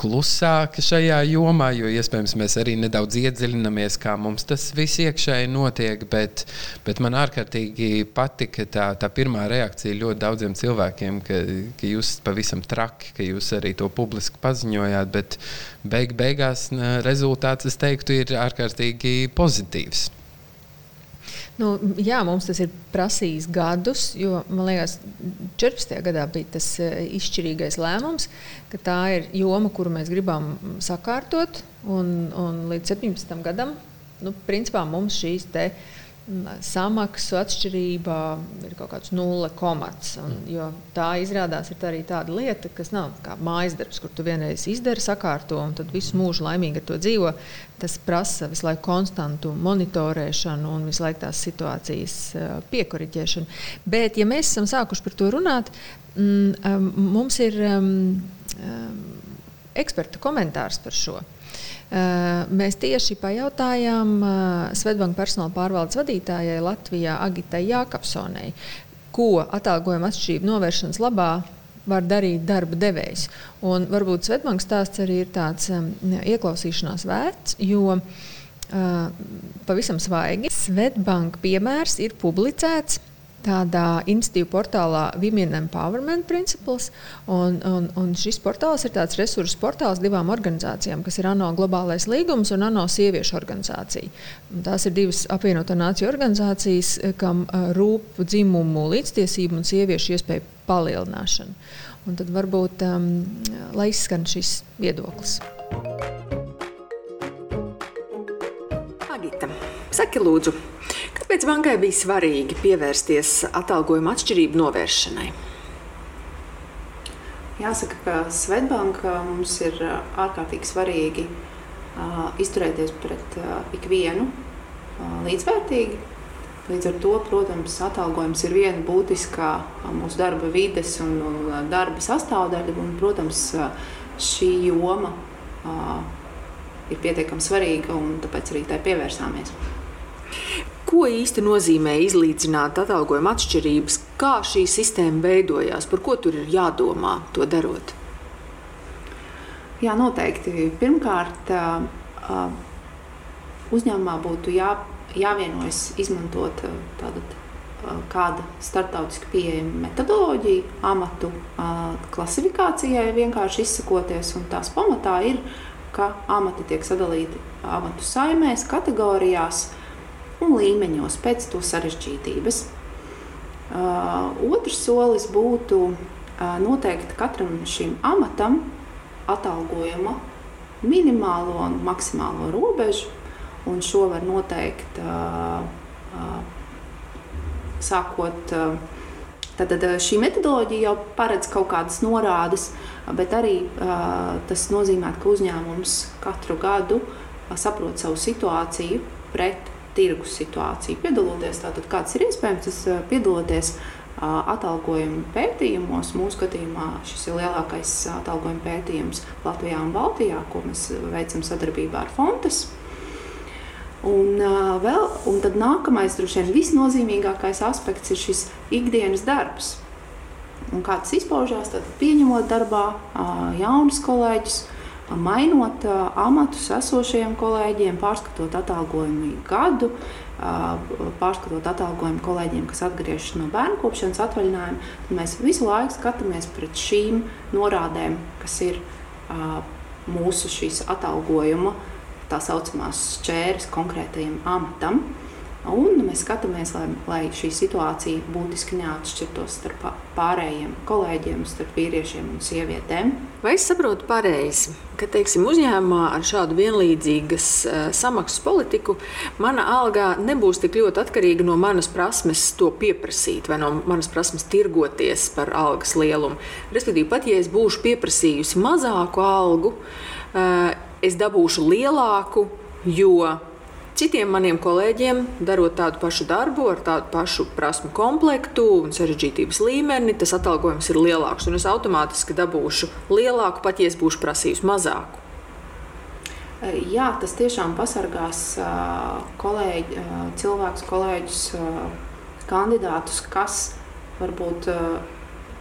klusāki šajā jomā, jo iespējams mēs arī nedaudz iedziļināmies, kā mums tas viss iekšēji notiek. Bet, bet man ārkārtīgi patika tā, tā pirmā reakcija ļoti daudziem cilvēkiem, ka, ka jūs pavisam traki, ka jūs arī to publiski paziņojāt. Bet beig, beigās rezultāts, es teiktu, ir ārkārtīgi pozitīvs. Nu, jā, mums tas ir prasījis gadus, jo man liekas, 14. gadā bija tas eh, izšķirīgais lēmums, ka tā ir joma, kuru mēs gribam sakārtot. Un, un līdz 17. gadam nu, principā mums šīs te, uh, samaksu atšķirība ir kaut kāds nulle komats. Un, tā izrādās ir arī tāda lieta, kas nav kā mājas darbs, kur tu vienreiz izdari, sakārto un tad visu mūžu laimīgi ar to dzīvo. Tas prasa visu laiku konstantu monitorēšanu un visu laiku tās situācijas piekoriģēšanu. Bet, ja mēs esam sākuši par to runāt, mm, mums ir um, um, eksperta komentārs par šo. Eh, mēs tieši pajautājām eh, Svetbanka personāla pārvaldes vadītājai Latvijā Agitai Jākapsonai, ko atalgojuma atšķirību novēršanas labā var darīt darba devējs. Un varbūt Svetbanka stāsts arī ir tāds ieklausīšanās vērts, jo uh, pavisam svaigi Svetbanka piemērs ir publicēts tādā institīvu portālā Women Empowerment Principles. Un, un, un šis portāls ir tāds resursu portāls divām organizācijām, kas ir ANO globālais līgums un ANO sieviešu organizācija. Un tās ir divas apvienoto nāciju organizācijas, kam rūp dzimumu līdztiesību un sieviešu iespēju palielināšanu. Un tad varbūt um, lai izskan šis viedoklis. Agita, saki lūdzu, Kāpēc bankai bija svarīgi pievērsties atalgojuma atšķirību novēršanai? Jāsaka, ka Svetbanka mums ir ārkārtīgi svarīgi uh, izturēties pret uh, ikvienu uh, līdzvērtīgi. Līdz ar to, protams, atalgojums ir viena būtiskā mūsu darba vides un, un darba sastāvdaļa. Un, protams, šī joma ir pietiekami svarīga un tāpēc arī tai pievērsāmies. Ko īsti nozīmē izlīdzināt atalgojuma atšķirības, kā šī sistēma veidojās, par ko tur ir jādomā to darot? Jā, noteikti. Pirmkārt, uzņēmumā būtu jā, jāvienojas izmantot tādu kāda starptautiski pieejama metodoloģija, amatu klasifikācijai, vienkārši izsakoties. Tās pamatā ir, ka amati tiek sadalīti amatu saimēs, kategorijās un līmeņos pēc to sarežģītības. Uh, otrs solis būtu uh, noteikt katram šim amatam atalgojuma minimālo un maksimālo robežu, un šo var noteikt uh, sākot. Tad šī metodoloģija jau paredz kaut kādas norādes, bet arī tas nozīmē, ka uzņēmums katru gadu saprot savu situāciju pret tirgus situāciju. Piedaloties, tātad, kāds ir iespējams, tas piedaloties atalgojuma pētījumos. Mūsu skatījumā šis ir lielākais atalgojuma pētījums Latvijā un Baltijā, ko mēs veicam sadarbībā ar Fontes. Un, vēl, un tad nākamais, droši vien, visnozīmīgākais aspekts ir šis ikdienas darbs. Un kā tas izpaužās, tad pieņemot darbā jaunus kolēģus, mainot amatus esošajiem kolēģiem, pārskatot atalgojumu gadu, pārskatot atalgojumu kolēģiem, kas atgriežas no bērnu kopšanas atvaļinājuma, tad mēs visu laiku skatāmies pret šīm norādēm, kas ir mūsu šīs atalgojuma tā saucamās šķēres konkrētajam amatam. Un mēs skatāmies, lai, lai šī situācija būtiski neatšķirtos starp pārējiem kolēģiem, starp vīriešiem un sievietēm. Vai es saprotu pareizi, ka teiksim, uzņēmumā ar šādu vienlīdzīgas uh, samaksas politiku mana alga nebūs tik ļoti atkarīga no manas prasmes to pieprasīt vai no manas prasmes tirgoties par algas lielumu? Respektīvi, pat ja es būšu pieprasījusi mazāku algu, uh, es dabūšu lielāku, jo Citiem maniem kolēģiem, darot tādu pašu darbu, ar tādu pašu prasmu komplektu un sarežģītības līmeni, tas atalgojums ir lielāks. Un es automātiski dabūšu lielāku, pat ja es būšu prasījis mazāku. Jā, tas tiešām pasargās kolēģi, cilvēkus, kolēģus, kandidātus, kas varbūt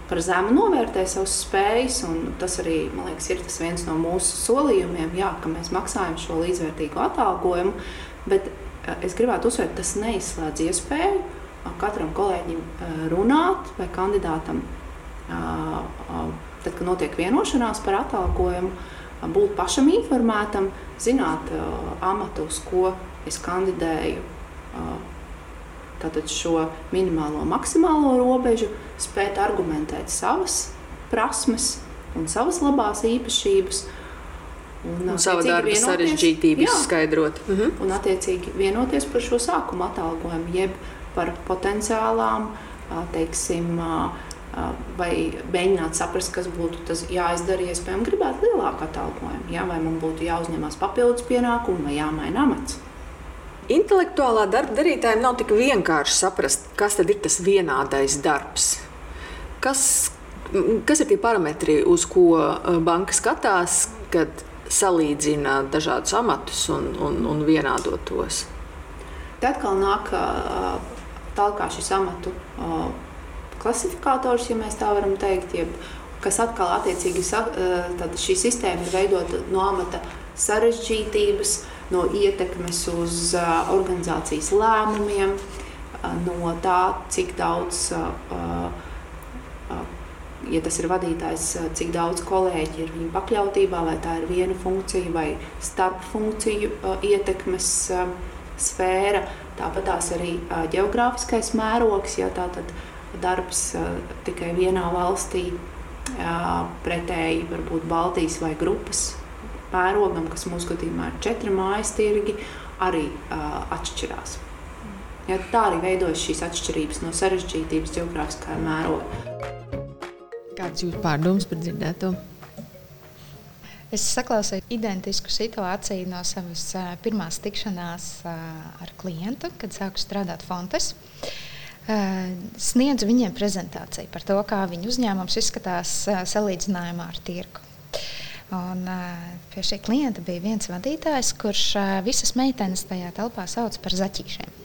par zemu novērtē savas spējas. Tas arī liekas, ir liekas, viens no mūsu solījumiem, jā, ka mēs maksājam šo līdzvērtīgu atalgojumu. Bet eh, es gribētu uzsvērt, tas neizslēdz iespēju eh, katram kolēģim eh, runāt vai kandidātam, tad, kad notiek vienošanās par atalgojumu, būt pašam informētam, zināt amatu, uz ko es kandidēju. Tātad šo minimālo, maksimālo robežu, spēt argumentēt savas prasmes un savas labās īpašības, Un, un savu darbu sarežģītību izskaidrot. Uh -huh. Un, attiecīgi, vienoties par šo sākuma atalgojumu, jeb par potenciālām, teiksim, vai mēģināt saprast, kas būtu tas jāizdara, iespējams, gribētu lielāku atalgojumu, ja? vai man būtu jāuzņemas papildus pienākumu vai jāmaina amats. Intelektuālā darba darītājiem nav tik vienkārši saprast, kas tad ir tas vienādais darbs. Kas, kas ir tie parametri, uz ko banka skatās, kad salīdzina dažādus amatus un, un, un vienādot tos. Tad atkal nāk tālāk šis amatu klasifikators, ja mēs tā varam teikt, jeb, kas atkal attiecīgi šī sistēma ir veidota no amata sarežģītības, no ietekmes uz organizācijas lēmumiem, no tā, cik daudz ja tas ir vadītājs, cik daudz kolēģi ir viņa pakļautībā, vai tā ir viena funkcija vai starp funkciju uh, ietekmes sfēra. Tāpat tās arī geogrāfiskais mērogs, ja tā tad darbs tikai vienā valstī, pretēji varbūt Baltijas vai grupas mērogam, kas mūsu gadījumā ir četri mājas tirgi, arī atšķirās. Ja, tā arī veidojas šīs atšķirības no sarežģītības geogrāfiskā mēroga. Kāds ir jūsu pārdoms par dzirdēto? Es saklausīju identisku situāciju no savas pirmās tikšanās ar klientu, kad sāku strādāt Fontes. Sniedzu viņiem prezentāciju par to, kā viņu uzņēmums izskatās salīdzinājumā ar tirgu. Un, pie šī klienta bija viens vadītājs, kurš visas meitenes tajā telpā sauc par zaķīšiem.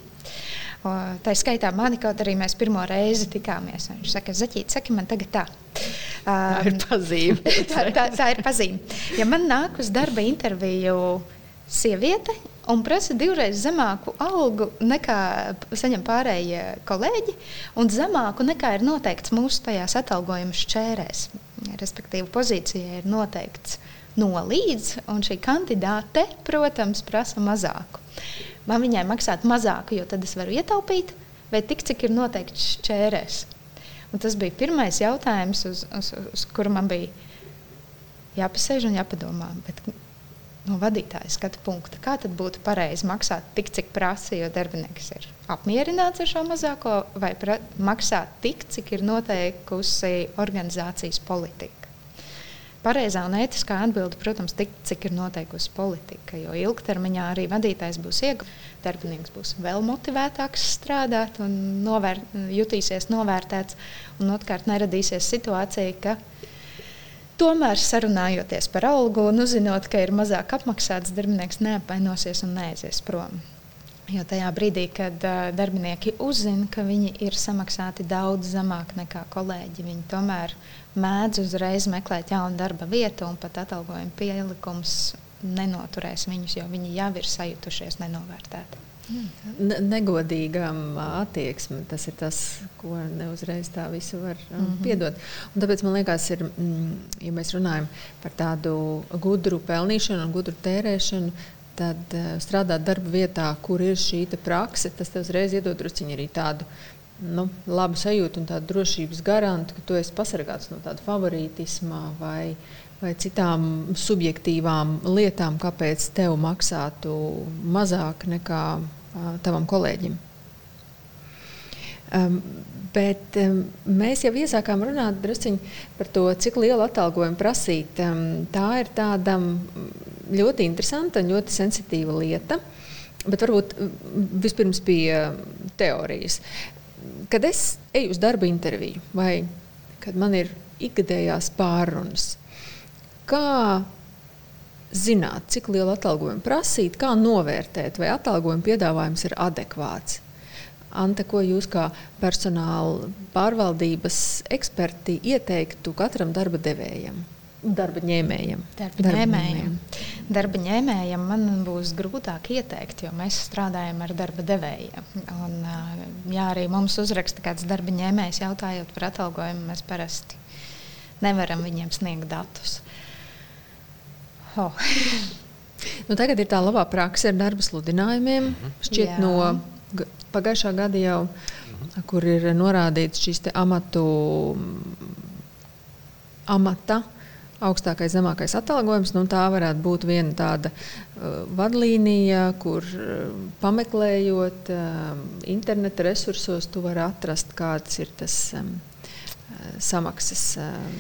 Tā skaitā mani, kaut arī mēs pirmo reizi tikāmies. Viņš saka, Zaķīt, saki man tagad tā. Tā ir pazīme. tā, tā, tā ir pazīme. Ja man nāk uz darba interviju sieviete un prasa divreiz zemāku algu nekā saņem pārējie kolēģi, un zemāku nekā ir noteikts mūsu tajās atalgojuma šķērēs. Respektīvi, pozīcija ir noteikts no līdz, un šī kandidāte, protams, prasa mazāku man viņai maksāt mazāk, jo tad es varu ietaupīt, vai tik, cik ir noteikts šķērēs. Un tas bija pirmais jautājums, uz, uz, uz kuru man bija jāpasēž un jāpadomā. Bet, no vadītāja skatu punkta, kā tad būtu pareizi maksāt tik, cik prasa, jo darbinieks ir apmierināts ar šo mazāko, vai maksāt tik, cik ir noteikusi organizācijas politika. Pareizā un ētiskā atbilde, protams, tik, cik ir noteikusi politika, jo ilgtermiņā arī vadītājs būs ieguvs, darbinieks būs vēl motivētāks strādāt un novēr, jutīsies novērtēts, un otrkārt neradīsies situācija, ka tomēr sarunājoties par algu un uzzinot, ka ir mazāk apmaksāts, darbinieks neapvainosies un neaizies prom. Jo tajā brīdī, kad uh, darbinieki uzzina, ka viņi ir samaksāti daudz zemāk nekā kolēģi, viņi tomēr mēdz uzreiz meklēt jaunu darba vietu, un pat atalgojuma pielikums nenoturēs viņus, jo viņi jau ir sajutušies nenovērtēti. Ne, negodīgām attieksme, tas ir tas, ko neuzreiz tā visu var mm -hmm. piedot. Un tāpēc man liekas, ir, mm, ja mēs runājam par tādu gudru pelnīšanu un gudru tērēšanu, tad strādāt darba vietā, kur ir šī prakse, tas tev uzreiz iedod drusciņi arī tādu nu, labu sajūtu un tādu drošības garantu, ka tu esi pasargāts no tāda favorītisma vai, vai citām subjektīvām lietām, kāpēc tev maksātu mazāk nekā uh, tavam kolēģim. Um, bet um, mēs jau iesākām runāt par to, cik lielu atalgojumu prasīt. Um, tā ir tāda ļoti interesanta un ļoti sensitīva lieta. Bet varbūt vispirms bija teorijas kad es eju uz darba interviju vai kad man ir ikgadējās pārunas, kā zināt, cik lielu atalgojumu prasīt, kā novērtēt, vai atalgojuma piedāvājums ir adekvāts. Ante, ko jūs kā personāla pārvaldības eksperti ieteiktu katram darba devējam? Darba ņēmējam. Darba, ņēmējam. Darba ņēmējam man būs grūtāk ieteikt, jo mēs strādājam ar darba devējiem. Un, ja arī mums uzraksta kāds darba ņēmējs jautājot par atalgojumu, mēs parasti nevaram viņiem sniegt datus. Oh. nu, tagad ir tā labā praksa ar darba sludinājumiem. Mhm. Šķiet, Jā. no pagājušā gada jau, mhm. kur ir norādīts šīs amatu amata augstākais, zemākais atalgojums. Nu, tā varētu būt viena tāda uh, vadlīnija, kur uh, pameklējot uh, interneta resursos, tu vari atrast, kāds ir tas um, uh, samaksas. Um,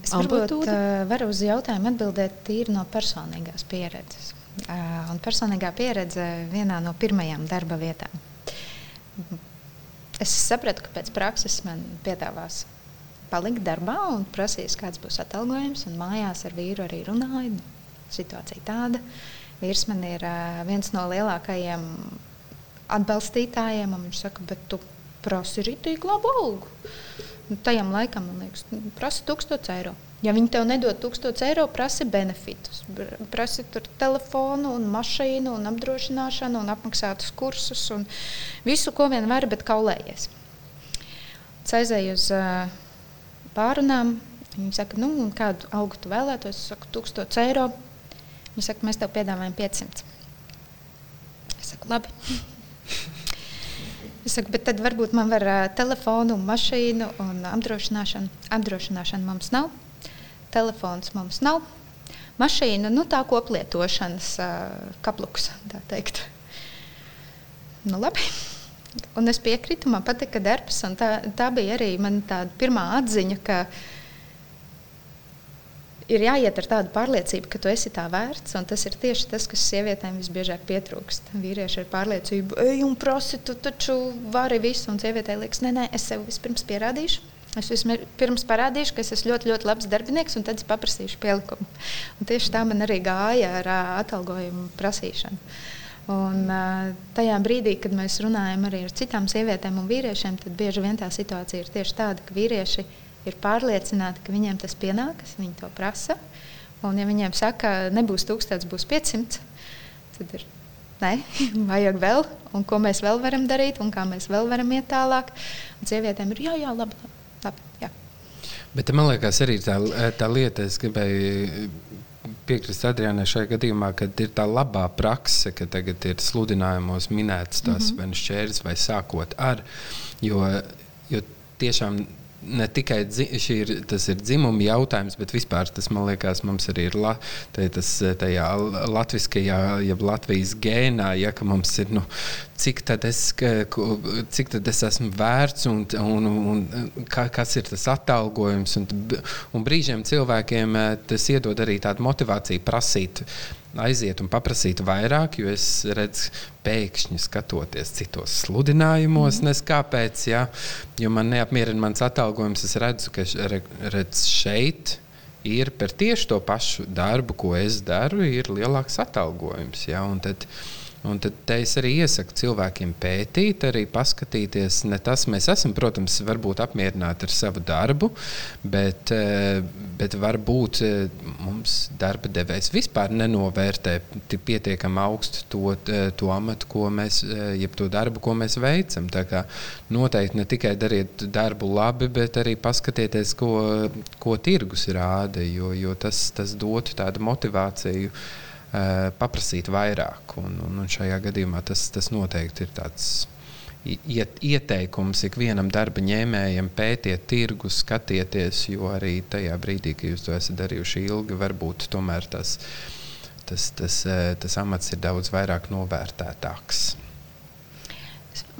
Es varbūt uh, varu uz jautājumu atbildēt tīri no personīgās pieredzes. Un personīgā pieredze vienā no pirmajām darba vietām. Es sapratu, ka pēc prakses man piedāvās palikt darbā un prasīs, kāds būs atalgojums. Mājās ar vīru arī runāju. Situācija tāda. Vīrs man ir viens no lielākajiem atbalstītājiem. Viņš saka, bet tu prasi rītīgi labu algu. Nu, tajam laikam, man liekas, prasa 1000 eiro. Ja viņi tev nedod 1000 eiro, prasa benefitus. Prasa telefonu, un mašīnu, un apdrošināšanu, un apmaksātus kursus, un visu, ko vien var, bet kaulējies. Aizēju uz pārunām. Viņi saka, nu, kādu algu tu vēlētos? Es saku, 1000 eiro. Viņi saka, mēs tev piedāvājam 500. Es saku, labi. Es saku, bet tad varbūt man var uh, telefonu, mašīnu un apdrošināšanu. Apdrošināšana mums nav, telefons mums nav. Mašīna, nu tā koplietošanas kapluks, tā teikt. Nu, labi. Un es piekrītu, man patika darbs. Tā, tā bija arī mana pirmā atziņa, ka ir jāiet ar tādu pārliecību, ka tu esi tā vērts. Tas ir tieši tas, kas sievietēm visbiežāk pietrūkst. Vīrieši ir pārliecība, ej, un prasi, tu taču vari visu. Un sievietei liekas, nē, nē, es sev vispirms pierādīšu. Es vispirms parādīšu, ka es esmu ļoti, ļoti labs darbinieks, un tad es paprasīšu pielikumu. Un tieši tā man arī gāja ar atalgojumu prasīšanu. Un, tajā brīdī, kad mēs runājam arī ar citām sievietēm un vīriešiem, tad bieži vien tā situācija ir tieši tāda, ka vīrieši ir pārliecināti, ka viņiem tas pienākas, viņi to prasa. Un, ja viņiem saka, nebūs 1000, būs 500, tad ir nē, vajag vēl, un ko mēs vēl varam darīt, un kā mēs vēl varam iet tālāk. Un sievietēm ir jā, jā, labi. labi jā. Bet man liekas, arī tā, tā lieta, es gribēju piekrist Adrianai šajā gadījumā, ka ir tā labā prakse, ka tagad ir sludinājumos minēts tas mm -hmm. vai šķērs vai sākot ar. Jo, jo tiešām ne tikai ir, tas ir dzimuma jautājums, bet vispār tas man liekas, mums arī ir la, tas, tajā latviskajā, jeb Latvijas gēnā, ja mums ir, nu, cik tad es, cik tad es esmu vērts un, un, un kas ir tas atalgojums. Un, un brīžiem cilvēkiem eh, tas iedod arī tādu motivāciju prasīt aiziet un paprasīt vairāk, jo es redzu, pēkšņi skatoties citos sludinājumos, mm. nes kāpēc, ja, jo man neapmierina mans atalgojums. Es redzu, ka redz šeit ir par tieši to pašu darbu, ko es daru, ir lielāks atalgojums. Ja, tad, uh, Un tad es arī iesaku cilvēkiem pētīt, arī paskatīties. Ne tas mēs esam, protams, varbūt apmierināti ar savu darbu, bet, eh, bet varbūt eh, mums darba devējs vispār nenovērtē pietiekami augstu to, eh, to amatu, ko mēs, jeb to darbu, ko mēs veicam. Tā kā noteikti ne tikai dariet darbu labi, bet arī paskatieties, ko, ko tirgus rāda, jo, jo tas, tas dotu tādu motivāciju paprasīt vairāk. Un, un, un šajā gadījumā tas, tas noteikti ir tāds iet, ieteikums ikvienam darba ņēmējam pētiet tirgu, skatieties, jo arī tajā brīdī, kad jūs to esat darījuši ilgi, varbūt tomēr tas, tas, tas, tas amats ir daudz vairāk novērtētāks.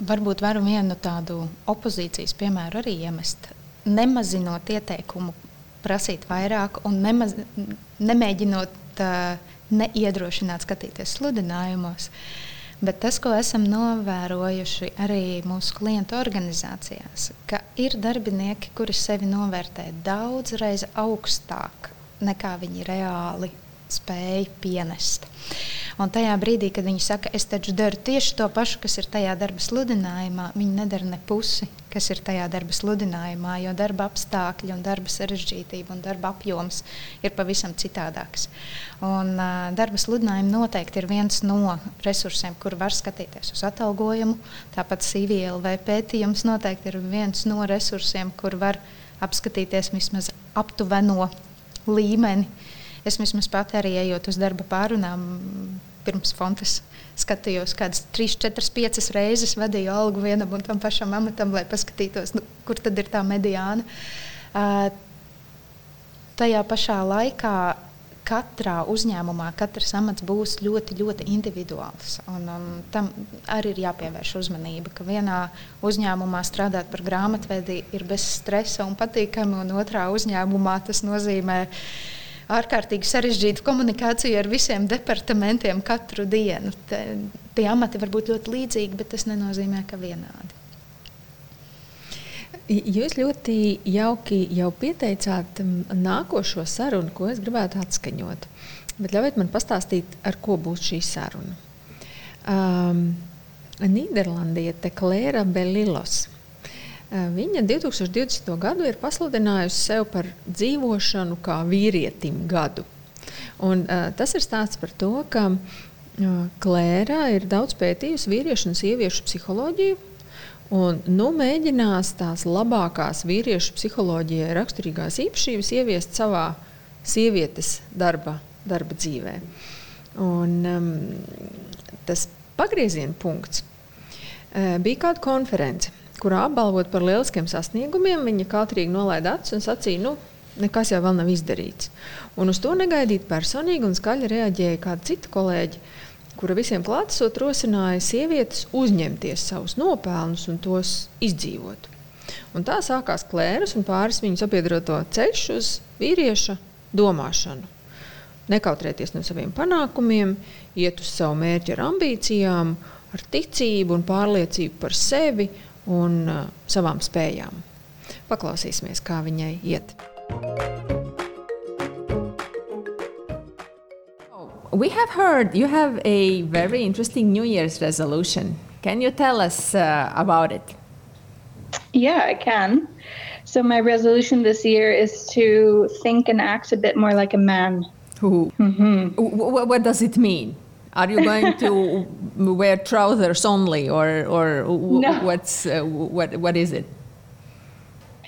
Varbūt varu vienu tādu opozīcijas piemēru arī iemest. Nemazinot ieteikumu, prasīt vairāk un nemaz, nemēģinot uh, neiedrošināt skatīties sludinājumos. Bet tas, ko esam novērojuši arī mūsu klientu organizācijās, ka ir darbinieki, kuri sevi novērtē daudz reizi augstāk nekā viņi reāli spēja pienest. Un tajā brīdī, kad viņi saka, es taču daru tieši to pašu, kas ir tajā darba sludinājumā, viņi nedara ne pusi, kas ir tajā darba sludinājumā, jo darba apstākļi, un darba sarežģītība un darba apjoms ir pavisam citādāks. Un, uh, darba sludinājumi noteikti ir viens no resursiem, kur var skatīties uz atalgojumu. Tāpat CVLV pētījums noteikti ir viens no resursiem, kur var apskatīties vismaz aptuveno līmeni Es vismaz pati arī ejot uz darba pārunām, pirms fontes skatījos, kādas 3, 4, 5 reizes vadīju algu vienam un tam pašam amatam, lai paskatītos, nu, kur tad ir tā mediāna. Uh, tajā pašā laikā katrā uzņēmumā katrs amats būs ļoti, ļoti individuāls. Un, un tam arī ir jāpievērš uzmanība, ka vienā uzņēmumā strādāt par grāmatvedi ir bez stresa un patīkami, un otrā uzņēmumā tas nozīmē ārkārtīgi sarežģītu komunikāciju ar visiem departamentiem katru dienu. Te, tie amati var būt ļoti līdzīgi, bet tas nenozīmē, ka vienādi. Jūs ļoti jauki jau pieteicāt nākošo sarunu, ko es gribētu atskaņot. Bet ļaujiet man pastāstīt, ar ko būs šī saruna. Um, Nīderlandiete Klēra Belilos viņa 2020. gadu ir pasludinājusi sev par dzīvošanu kā vīrietim gadu. Un, uh, tas ir stāsts par to, ka uh, Klēra ir daudz pētījusi vīriešu un sieviešu psiholoģiju. Un, nu, mēģinās tās labākās vīriešu psiholoģijai raksturīgās īpašības ieviest savā sievietes darba, darba dzīvē. Un, um, tas pagrieziena punkts uh, bija kāda konference kurā apbalvot par lieliskiem sasniegumiem, viņa kautrīgi nolaida acis un sacīja, nu, nekas jau vēl nav izdarīts. Un uz to negaidīt personīgi un skaļi reaģēja kāda cita kolēģi, kura visiem klātesot rosināja sievietes uzņemties savus nopelnus un tos izdzīvot. Un tā sākās klēras un pāris viņu sabiedroto ceļš uz vīrieša domāšanu. Nekautrēties no saviem panākumiem, iet uz savu mērķu ar ambīcijām, ar ticību un pārliecību par sevi un uh, savām spējām. Paklausīsimies, kā viņai iet. We have heard you have a very interesting New Year's resolution. Can you tell us uh, about it? Yeah, I can. So, my resolution this year is to think and act a bit more like a man. Ooh. Mm-hmm. What does it mean? Are you going to wear trousers only, or or no. what's uh, what what is it?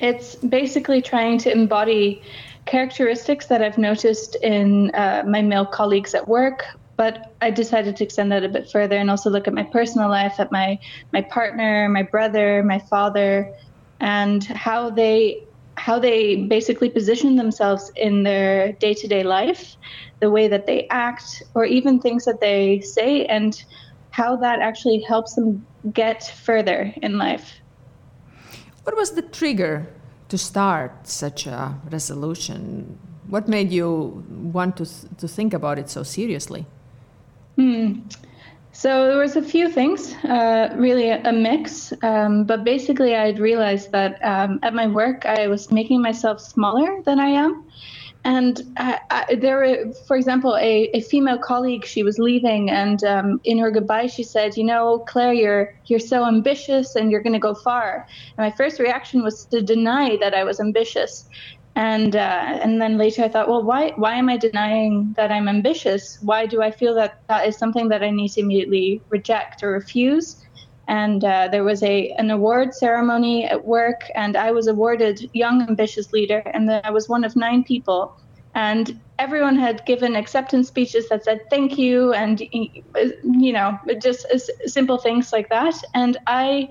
It's basically trying to embody characteristics that I've noticed in uh, my male colleagues at work, but I decided to extend that a bit further and also look at my personal life, at my my partner, my brother, my father, and how they how they basically position themselves in their day-to-day life the way that they act, or even things that they say, and how that actually helps them get further in life. What was the trigger to start such a resolution? What made you want to, to think about it so seriously? Hmm. So there was a few things, uh, really a, mix. Um, but basically, I had realized that um, at my work, I was making myself smaller than I am, and I, I, there were, for example, a, a female colleague. She was leaving, and um, in her goodbye, she said, "You know, Claire, you're you're so ambitious, and you're going to go far." And my first reaction was to deny that I was ambitious, and uh, and then later I thought, well, why why am I denying that I'm ambitious? Why do I feel that that is something that I need to immediately reject or refuse? and uh, there was a an award ceremony at work and i was awarded young ambitious leader and i was one of nine people and everyone had given acceptance speeches that said thank you and you know just simple things like that and i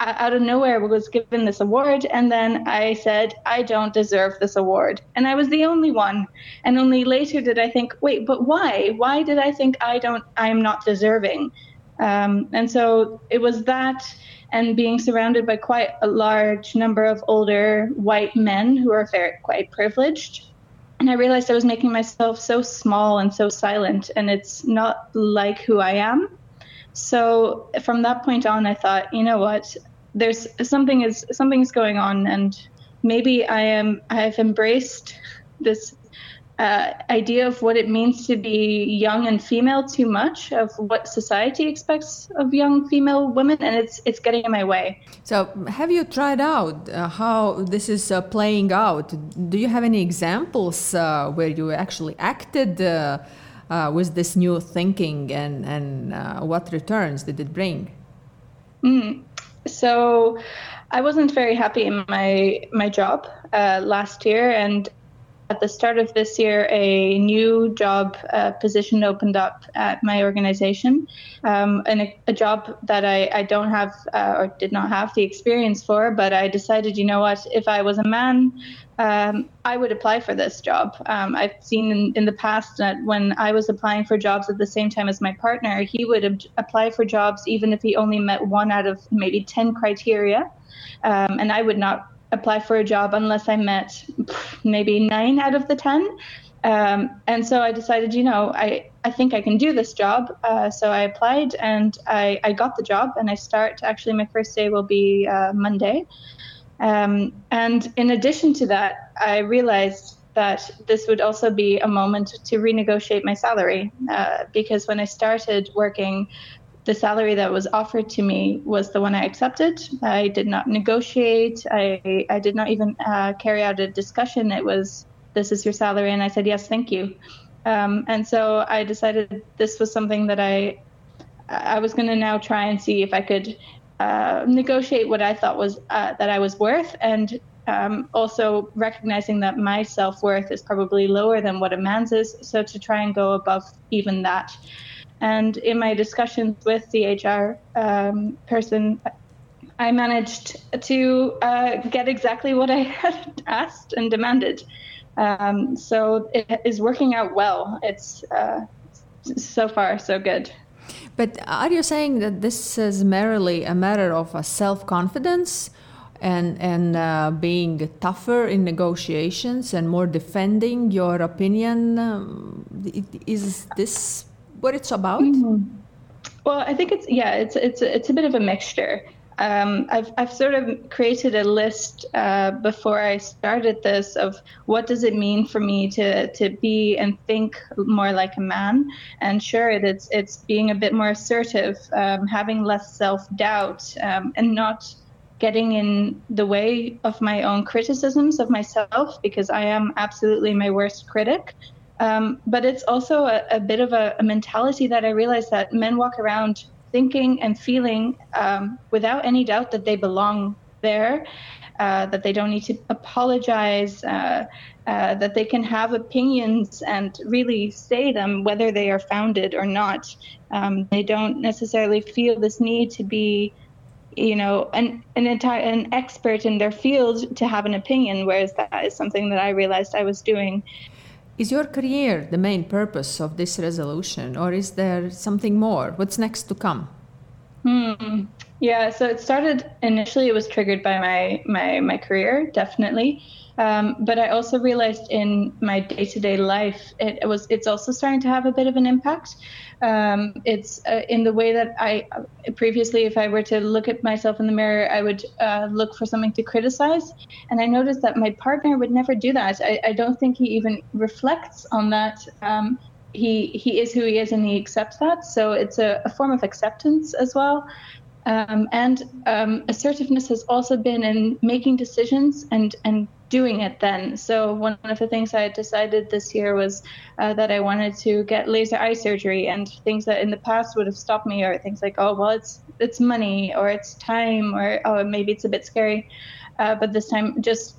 out of nowhere was given this award and then i said i don't deserve this award. And i was the only one. And only later did i think wait but why? Why did i think i don't i'm not deserving? Um, and so it was that and being surrounded by quite a large number of older white men who are very quite privileged. And I realized I was making myself so small and so silent, and it's not like who I am. So from that point on, I thought, you know what, there's something is something's going on, and maybe I am I've embraced this uh, idea of what it means to be young and female too much of what society expects of young female women and it's it's getting in my way. So have you tried out uh, how this is uh, playing out? Do you have any examples uh, where you actually acted uh, uh, with this new thinking and and what returns did it bring mm. so I wasn't very happy in my my job last year and at the start of this year, a new job uh, position opened up at my organization, um, and a, a, job that I, I don't have uh, or did not have the experience for. But I decided, you know what, if I was a man, um, I would apply for this job. Um, I've seen in, in, the past that when I was applying for jobs at the same time as my partner, he would ab- apply for jobs even if he only met one out of maybe 10 criteria. Um, and I would not apply for a job unless I met maybe nine out of the 10. Um, and so I decided, you know, I, I think I can do this job. Uh, so I applied and I, I got the job and I start. Actually, my first day will be uh, Monday. Um, and in addition to that, I realized that this would also be a moment to renegotiate my salary uh, because when I started working the salary that was offered to me was the one I accepted. I did not negotiate. I, I did not even uh, carry out a discussion. It was, this is your salary. And I said, yes, thank you. Um, and so I decided this was something that I, I was going to now try and see if I could uh, negotiate what I thought was uh, that I was worth, and um, also recognizing that my self worth is probably lower than what a man's is. So to try and go above even that. And in my discussions with the HR um, person, I managed to uh, get exactly what I had asked and demanded. Um, so it is working out well. It's uh, so far so good. But are you saying that this is merely a matter of a self confidence and and uh, being tougher in negotiations and more defending your opinion? Um, is this what it's about? Mm-hmm. Well, I think it's yeah, it's it's it's a bit of a mixture. Um, I've I've sort of created a list uh, before I started this of what does it mean for me to to be and think more like a man. And sure, it's it's being a bit more assertive, um, having less self doubt, um, and not getting in the way of my own criticisms of myself because I am absolutely my worst critic. Um, but it's also a, a bit of a, a, mentality that I realize that men walk around thinking and feeling um, without any doubt that they belong there, uh, that they don't need to apologize, uh, uh, that they can have opinions and really say them whether they are founded or not. Um, they don't necessarily feel this need to be you know an an entire an expert in their field to have an opinion whereas that is something that i realized i was doing is your career the main purpose of this resolution, or is there something more? What's next to come? Hmm. Yeah, so it started initially. It was triggered by my my my career, definitely. Um, but I also realized in my day to day life, it, it, was it's also starting to have a bit of an impact. Um, it's uh, in the way that I previously, if I were to look at myself in the mirror, I would uh, look for something to criticize. And I noticed that my partner would never do that. I, I don't think he even reflects on that. Um, he, he is who he is and he accepts that. So it's a, a form of acceptance as well. Um, and um, assertiveness has also been in making decisions and, and doing it then. So one of the things I decided this year was uh, that I wanted to get laser eye surgery, and things that in the past would have stopped me are things like, oh well, it's it's money or it's time or oh maybe it's a bit scary, uh, but this time just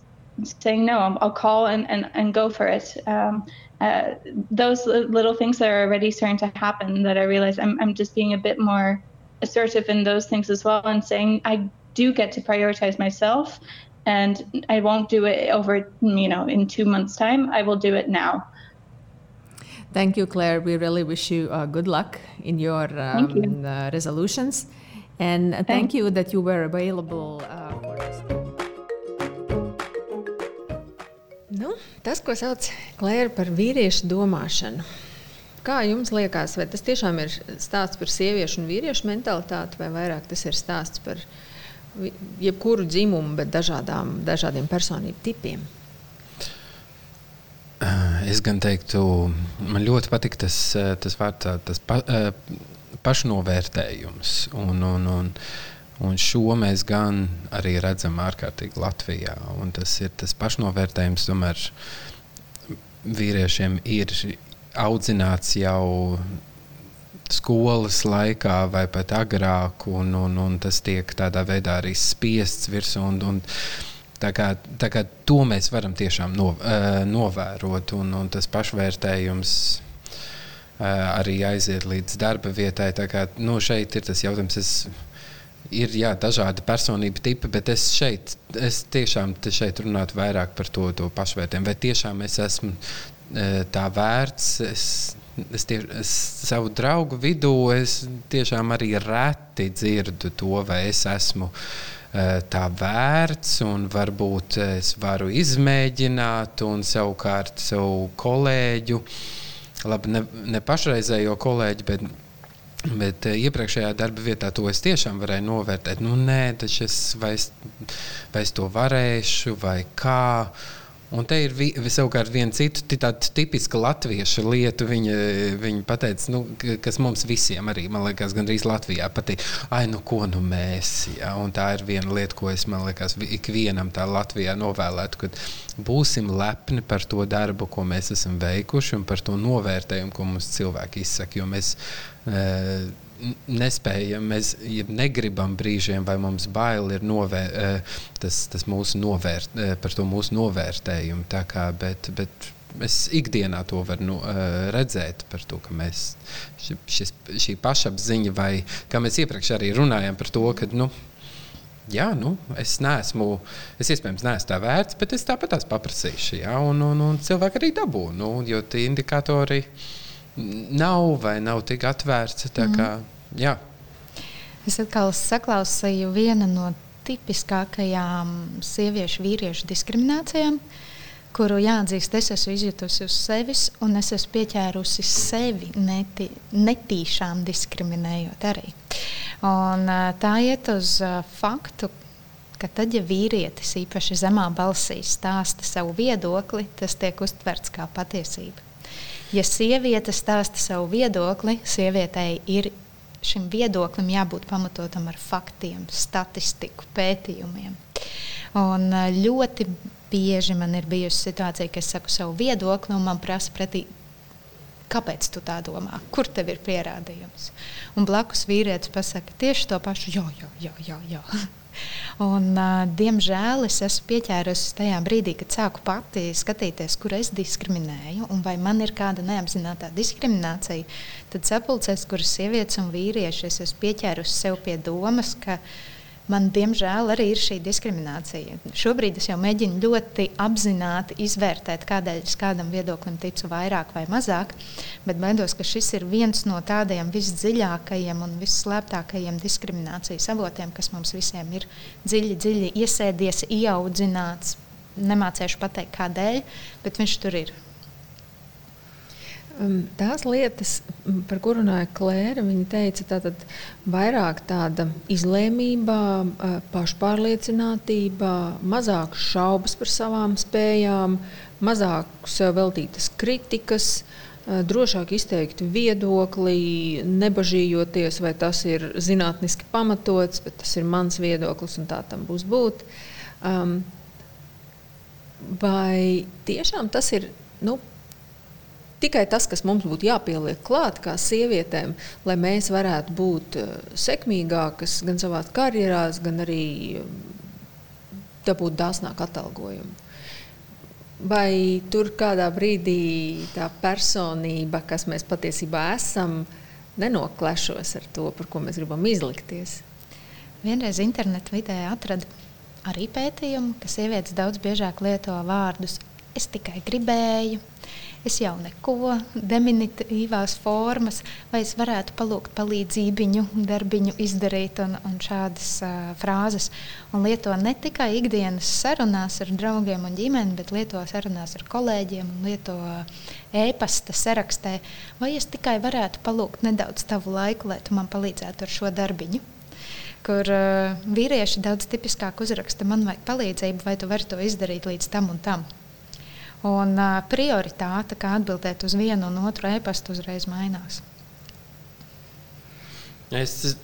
saying no. I'll, call and, and, and go for it. Um, uh, those little things that are already starting to happen that I realize I'm, I'm just being a bit more assertive in those things as well and saying I do get to prioritize myself and I won't do it over, you know, in two months' time. I will do it now. Thank you, Claire. We really wish you uh, good luck in your um, you. uh, resolutions. And uh, thank you that you were available uh, for this. Nu, tas, ko sauc Klēra par vīriešu domāšanu. Kā jums liekas, vai tas tiešām ir stāsts par sieviešu un vīriešu mentalitāti, vai vairāk tas ir stāsts par jebkuru dzimumu, bet dažādām, dažādiem personību tipiem? Es gan teiktu, man ļoti patīk tas, tas vārds, tas pa, pašnovērtējums. Un, un, un, un šo mēs gan arī redzam ārkārtīgi Latvijā. Un tas ir tas pašnovērtējums, tomēr vīriešiem ir audzināts jau skolas laikā vai pat agrāk, un, un, un tas tiek tādā veidā arī spiests virsū. Un, un, Tā kā, tā kā to mēs varam tiešām no, uh, novērot, un, un tas pašvērtējums uh, arī aiziet līdz darba vietai. Kā, nu, šeit ir tas jautājums. Es, ir jā, dažādi personību tipi, bet es šeit es tiešām šeit runātu vairāk par to, to pašvērtējumu. Vai tiešām es esmu uh, tā vērts? Es, Es, tie, es savu draugu vidū es tiešām arī reti dzirdu to, vai es esmu uh, Eh, tā vērts, un varbūt es varu izmēģināt, un savukārt savu kolēģu, labi, ne, ne pašreizējo kolēģi, bet Bet iepriekšējā darba vietā to es tiešām varēju novērtēt. Nu, nē, taču es vai, es vai es to varēšu, vai kā. Un te ir vi, savukārt viena cita tāda tipiska latviešu lieta. Viņa, viņa teica, nu, kas mums visiem arī, man liekas, gandrīz Latvijā patīk. Ai, nu ko nu mēs? Ja? Un tā ir viena lieta, ko es, man liekas, ikvienam tā Latvijā novēlētu, kad būsim lepni par to darbu, ko mēs esam veikuši un par to novērtējumu, ko mums cilvēki izsaka. Jo mēs, e, nespējam, mēs ja negribam brīžiem, vai mums bail ir novēr, eh, tas, tas mūsu novērt, eh, par to mūsu novērtējumu. Kā, bet, bet es ikdienā to varu nu, redzēt to, ka mēs, šis, šī pašapziņa, vai kā mēs iepriekš arī runājām par to, ka. Nu, Jā, nu, es neesmu, es iespējams neesmu tā vērts, bet es tāpat tās paprasīšu. Jā, un, un, un cilvēki arī dabū, nu, jo tie indikatori nav vai nav tik atvērti. Tā kā, mm. Jā. Es atkal saklausīju vienu no tipiskākajām sieviešu vīriešu diskriminācijām, kuru jāatzīst, es esmu izjutusi uz sevis, un es esmu pieķērusi sevi neti, netīšām diskriminējot arī. Un, tā iet uz faktu, ka tad, ja vīrietis īpaši zemā balsī stāsta savu viedokli, tas tiek uztverts kā patiesība. Ja sieviete stāsta savu viedokli, sievietei ir šim viedoklim jābūt pamatotam ar faktiem, statistiku, pētījumiem. Un ļoti bieži man ir bijusi situācija, ka es saku savu viedokli, un man prasa pretī, kāpēc tu tā domā, kur tev ir pierādījums. Un blakus vīrietis pasakā tieši to pašu, jā, jā, jā. jā, jā. Un, uh, diemžēl es esmu pieķērusies tajā brīdī, kad sāku pati skatīties, kur es diskriminēju, un vai man ir kāda neapzināta diskriminācija. Tad sapulcēs, kuras sievietes un vīrieši es esmu pieķērusi sev pie domas, ka viņa man diemžēl arī ir šī diskriminācija. Šobrīd es jau mēģinu ļoti apzināti izvērtēt, kādēļ es kādam viedoklim ticu vairāk vai mazāk, bet baidos, ka šis ir viens no tādiem visdziļākajiem un visslēptākajiem diskriminācijas avotiem, kas mums visiem ir dziļi, dziļi iesēdies, ieaudzināts. Nemācīšu pateikt, kādēļ, bet viņš tur ir. Um, tās lietas, par kurām runāja Klēra, viņa teica, tātad vairāk tāda izlēmība, pašpārliecinātība, mazāk šaubas par savām spējām, mazāk sev veltītas kritikas, drošāk izteikt viedokli, nebažījoties, vai tas ir zinātniski pamatots, bet tas ir mans viedoklis un tā tam būs būt. Um, vai tiešām tas ir? Nu, tikai tas, kas mums būtu jāpieliek klāt, kā sievietēm, lai mēs varētu būt eh, sekmīgākas gan savā karjerā, gan arī eh, dabūt dāsnāku atalgojumu. Vai tur kādā brīdī tā personība, kas mēs patiesībā esam, nenoklešos ar to, par ko mēs gribam izlikties? Vienreiz internetā vidē atradu arī pētījumu, ka sievietes daudz biežāk lieto vārdus es tikai gribēju, es jau neko, diminutīvās formas, vai es varētu palūgt palīdzību, darbiņu izdarīt un, un šādas uh, frāzes. Un lieto ne tikai ikdienas sarunās ar draugiem un ģimeni, bet lieto sarunās ar kolēģiem un lieto e-pasta sarakstē, vai es tikai varētu palūgt nedaudz tavu laiku, lai tu man palīdzētu ar šo darbiņu? Kur uh, vīrieši daudz tipiskāk uzraksta, man vajag palīdzību, vai tu vari to izdarīt līdz tam un tam. Un prioritāte, kā atbildēt uz vienu un otru e-pastu, uzreiz mainās. Es,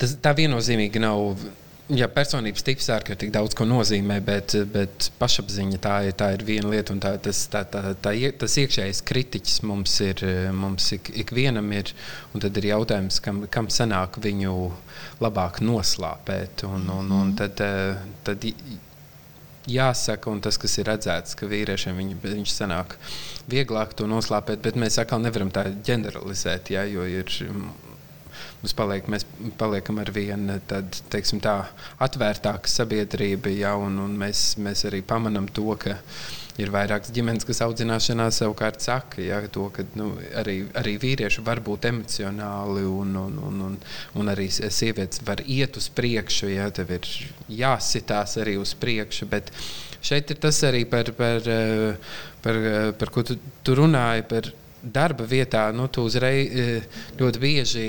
tas, tā viennozīmīgi nav. Jā, personības tips ārkārtīgi daudz ko nozīmē, bet, bet pašapziņa tā ir, tā ir viena lieta. Tā, tas, tā, tā, tā, tas iekšējais kritiķis mums ir, mums ik, ikvienam ir. Tad ir jautājums, kam, kam sanāk viņu labāk noslāpēt. Un, un, un tad, tad jāsaka, un tas, kas ir redzēts, ka vīriešiem viņi, viņš sanāk vieglāk to noslēpēt, bet mēs atkal nevaram tā ģeneralizēt, ja, jo ir. Mums paliek, mēs paliekam ar vienu tādu tā, atvērtāku sabiedrību, ja, un, un mēs, mēs arī pamanām to, ka uh, Ir vairākas ģimenes, kas audzināšanā savukārt saka, ja, to, ka nu, arī, arī vīrieši var būt emocionāli un, un, un, un, un arī sievietes var iet uz priekšu, ja tev ir jāsitās arī uz priekšu. Bet šeit ir tas arī par, par, par, par, par ko tu, tu runāji, par darba vietā. Nu, tu uzreiz eh, ļoti bieži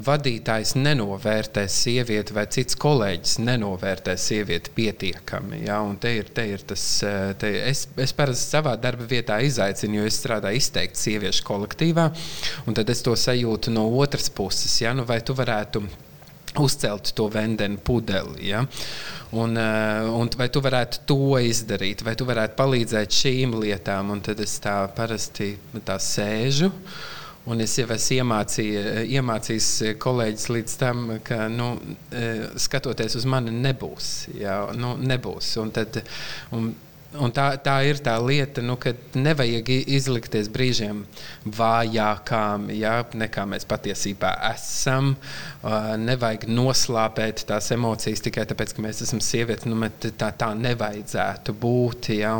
vadītājs nenovērtē sievieti, vai cits kolēģis nenovērtē sievieti pietiekami. Ja? Un te ir, te ir tas, eh, te, es, es parasti savā darba vietā izaicinu, jo es strādāju izteikti sieviešu kolektīvā, un tad es to sajūtu no otras puses. Ja? Nu, vai tu varētu uzcelt to vendenu pudeli. Ja? Un, eh, un vai tu varētu to izdarīt, vai tu varētu palīdzēt šīm lietām? Un tad es tā parasti tā sēžu. Un es jau esmu iemācīju, iemācījis kolēģis līdz tam, ka, nu, e, skatoties uz mani, nebūs. Jā, nu, nebūs. Un tad, un, Un tā, tā ir tā lieta, nu, ka nevajag izlikties brīžiem vājākām, ja, nekā mēs patiesībā esam. Uh, nevajag noslāpēt tās emocijas tikai tāpēc, ka mēs esam sievietes. Nu, tā, tā nevajadzētu būt. Ja,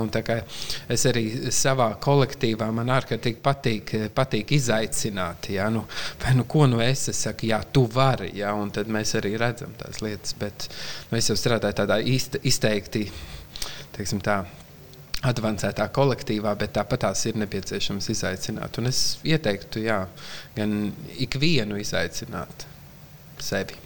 es arī savā kolektīvā man ārkārtīgi patīk, patīk izaicināt. Ja, nu, vai, nu, ko nu es, es saku, jā, tu vari. Ja, un tad mēs arī redzam tās lietas. Bet nu, es jau strādāju tādā izteikti. Teiksim, tā, advancētā kolektīvā, bet tāpat tās ir nepieciešams izaicināt. Un es ieteiktu, jā, gan ikvienu izaicināt sevi.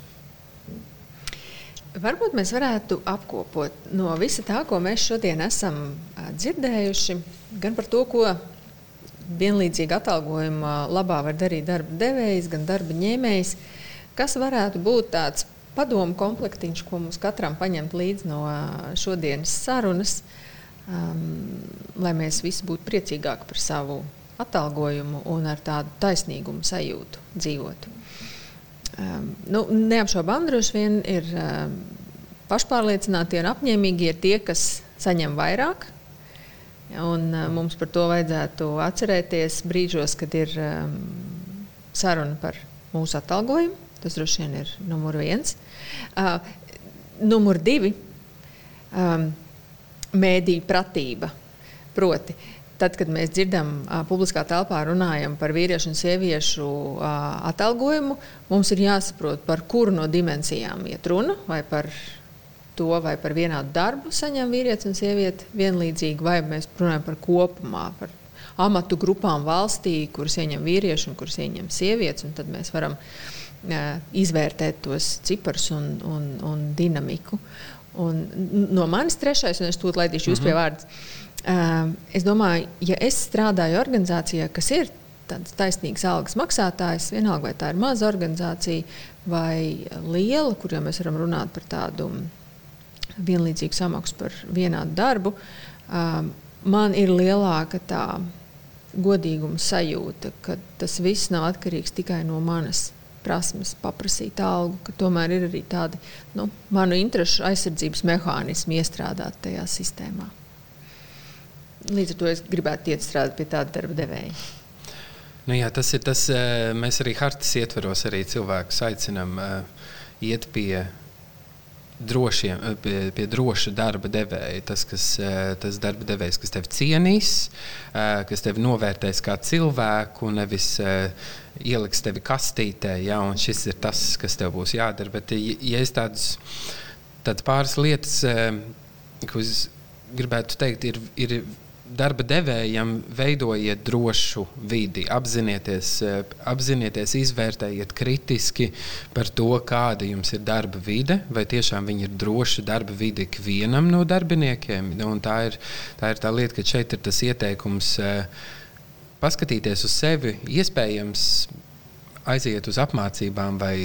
Varbūt mēs varētu apkopot no visa tā, ko mēs šodien esam dzirdējuši, gan par to, ko vienlīdzīga atalgojuma labā var darīt darba devējs, gan darba ņēmējs. Kas varētu būt tāds padomu komplektiņš, ko mums katram paņemt līdzi no šodienas sarunas? Uh, um, lai mēs visi būtu priecīgāki par savu atalgojumu un ar tādu taisnīgumu sajūtu dzīvot. Um, nu, neapšaubām, droši vien ir um, pašpārliecināti un apņēmīgi ir tie, kas saņem vairāk. Un, uh, mums par to vajadzētu atcerēties brīžos, kad ir um, saruna par mūsu atalgojumu. Tas droši vien ir numur viens. Uh, numur divi. Um, mēdīņu pratība. Proti, tad, kad mēs dzirdam, uh, publiskā telpā runājam par vīriešu un sieviešu uh, atalgojumu, mums ir jāsaprot, par kuru no dimensijām iet runa. Vai par to, vai par vienādu darbu saņem vīrietis un sieviete vienlīdzīgi, vai mēs runājam par kopumā, par amatu grupām valstī, kuras ieņem vīrieši un kuras ieņem sievietes. Tad mēs varam uh, izvērtēt tos ciparus un, un, un dinamiku. Un no manis trešais, un es to laidīšu jūs mm -hmm. pie mhm. vārda. Uh, es domāju, ja es strādāju organizācijā, kas ir tāds taisnīgs algas maksātājs, vienalga vai tā ir maza organizācija vai liela, kur jau mēs varam runāt par tādu vienlīdzīgu samaksu par vienādu darbu, uh, man ir lielāka tā godīguma sajūta, ka tas viss nav atkarīgs tikai no manas prasmes paprasīt algu, ka tomēr ir arī tādi nu, manu interesu aizsardzības mehānismi iestrādāti tajā sistēmā. līdz ar to es gribētu iet strādāt pie tāda darba devēja. Nu, jā, tas ir tas, mēs arī hartas ietveros, arī cilvēkus aicinām uh, iet pie drošiem, pie, pie droša darba devēja. Tas, kas, tas darba devējs, kas tevi cienīs, kas tevi novērtēs kā cilvēku, nevis ieliks tevi kastītē. Ja, šis ir tas, kas tev būs jādara. Bet, ja es tādus, tādas pāris lietas, ko es gribētu teikt, ir, ir darba devējam veidojiet drošu vidi, apzinieties, eh, apzinieties, izvērtējiet kritiski par to, kāda jums ir darba vide, vai tiešām viņi ir droši darba vide ikvienam no darbiniekiem. Un tā ir tā, ir tā lieta, ka šeit ir tas ieteikums eh, paskatīties uz sevi, iespējams aiziet uz apmācībām vai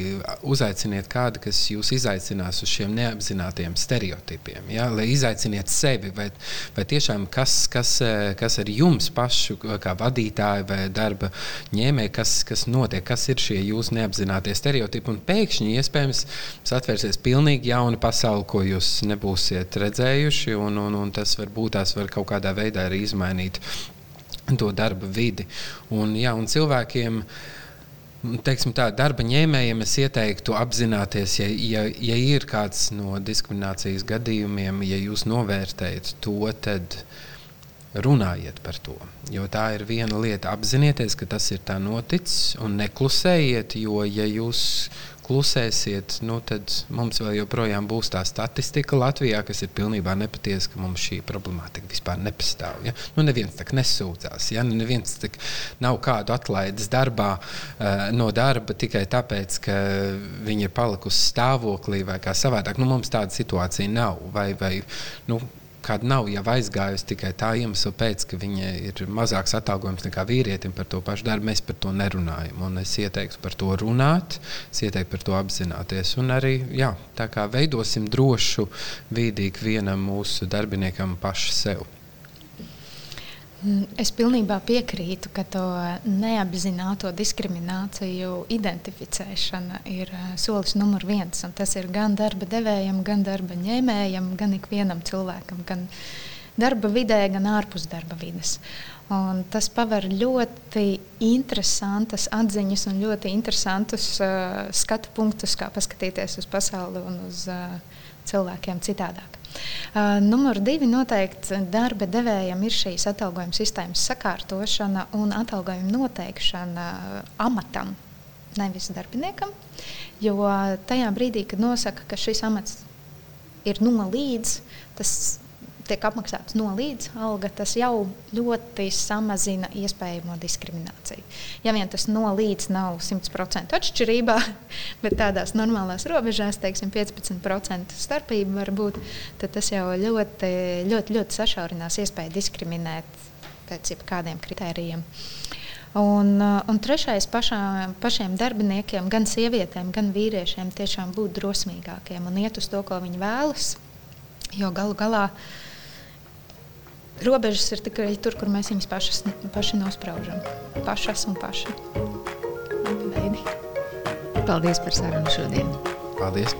uzaiciniet kādu, kas jūs izaicinās uz šiem neapzinātajiem stereotipiem. Ja? Lai izaiciniet sevi, vai, vai tiešām kas, kas, kas ar jums pašu, kā vadītāju vai darba ņēmēju, kas, kas notiek, kas ir šie jūsu neapzinātie stereotipi. Un pēkšņi iespējams atvērsies pilnīgi jauna pasaule, ko jūs nebūsiet redzējuši, un, un, un tas varbūt tās var kaut kādā veidā arī izmainīt to darba vidi. Un, jā, un cilvēkiem uh, teiksim, tā, darba ņēmējiem es ieteiktu apzināties, ja, ja, ja ir kāds no diskriminācijas gadījumiem, ja jūs novērtējat to, tad runājiet par to. Jo tā ir viena lieta, apzināties, ka tas ir tā noticis, un neklusējiet, jo ja jūs klusēsiet, nu, tad mums vēl joprojām būs tā statistika Latvijā, kas ir pilnībā nepatiesa, ka mums šī problemātika vispār nepastāv. Ja? Nu, neviens tā nesūdzās, ja? nu, neviens tā nav kādu atlaidis darbā uh, no darba tikai tāpēc, ka viņi ir palikusi stāvoklī vai kā savādāk. Nu, mums tāda situācija nav. Vai, vai, nu, kāda nav jau aizgājusi tikai tā iemesla pēc, ka viņa ir mazāks atalgojums nekā vīrietim par to pašu darbu. Mēs par to nerunājam. Un es ieteiktu par to runāt, es ieteiktu par to apzināties. Un arī jā, tā kā veidosim drošu vidi ikvienam mūsu darbiniekam pašu sev. Es pilnībā piekrītu, ka to neapzināto diskrimināciju identificēšana ir eh, solis numur viens. Tas ir gan darba devējam, gan darba ņēmējam, gan ikvienam cilvēkam, gan darba vidē, gan ārpus darba vides. Un tas paver ļoti interesantas atziņas un ļoti interesantus uh, skatu punktus, kā paskatīties uz pasauli un uz uh, cilvēkiem citādāk. Uh, numur divi noteikti darba devējam ir šīs atalgojuma sistēmas sakārtošana un atalgojuma noteikšana amatam, nevis darbiniekam. Jo tajā brīdī, kad nosaka, ka šis amats ir no līdz, tas tiek apmaksāts no līdz alga, tas jau ļoti samazina iespējamo diskrimināciju. Ja vien tas no līdz nav 100% atšķirībā, bet tādās normālās robežās, teiksim, 15% starpība var būt, tad tas jau ļoti, ļoti, ļoti sašaurinās iespēju diskriminēt pēc kādiem kritērijiem. Un, un trešais pašā, pašiem darbiniekiem, gan sievietēm, gan vīriešiem, tiešām būt drosmīgākiem un iet uz to, ko viņi vēlas. Jo galu galā uh, robežas ir tikai tur, kur mēs viņus pašas, paši nospraužam. Pašas un paši. Paldies par sarunu šodien. Paldies!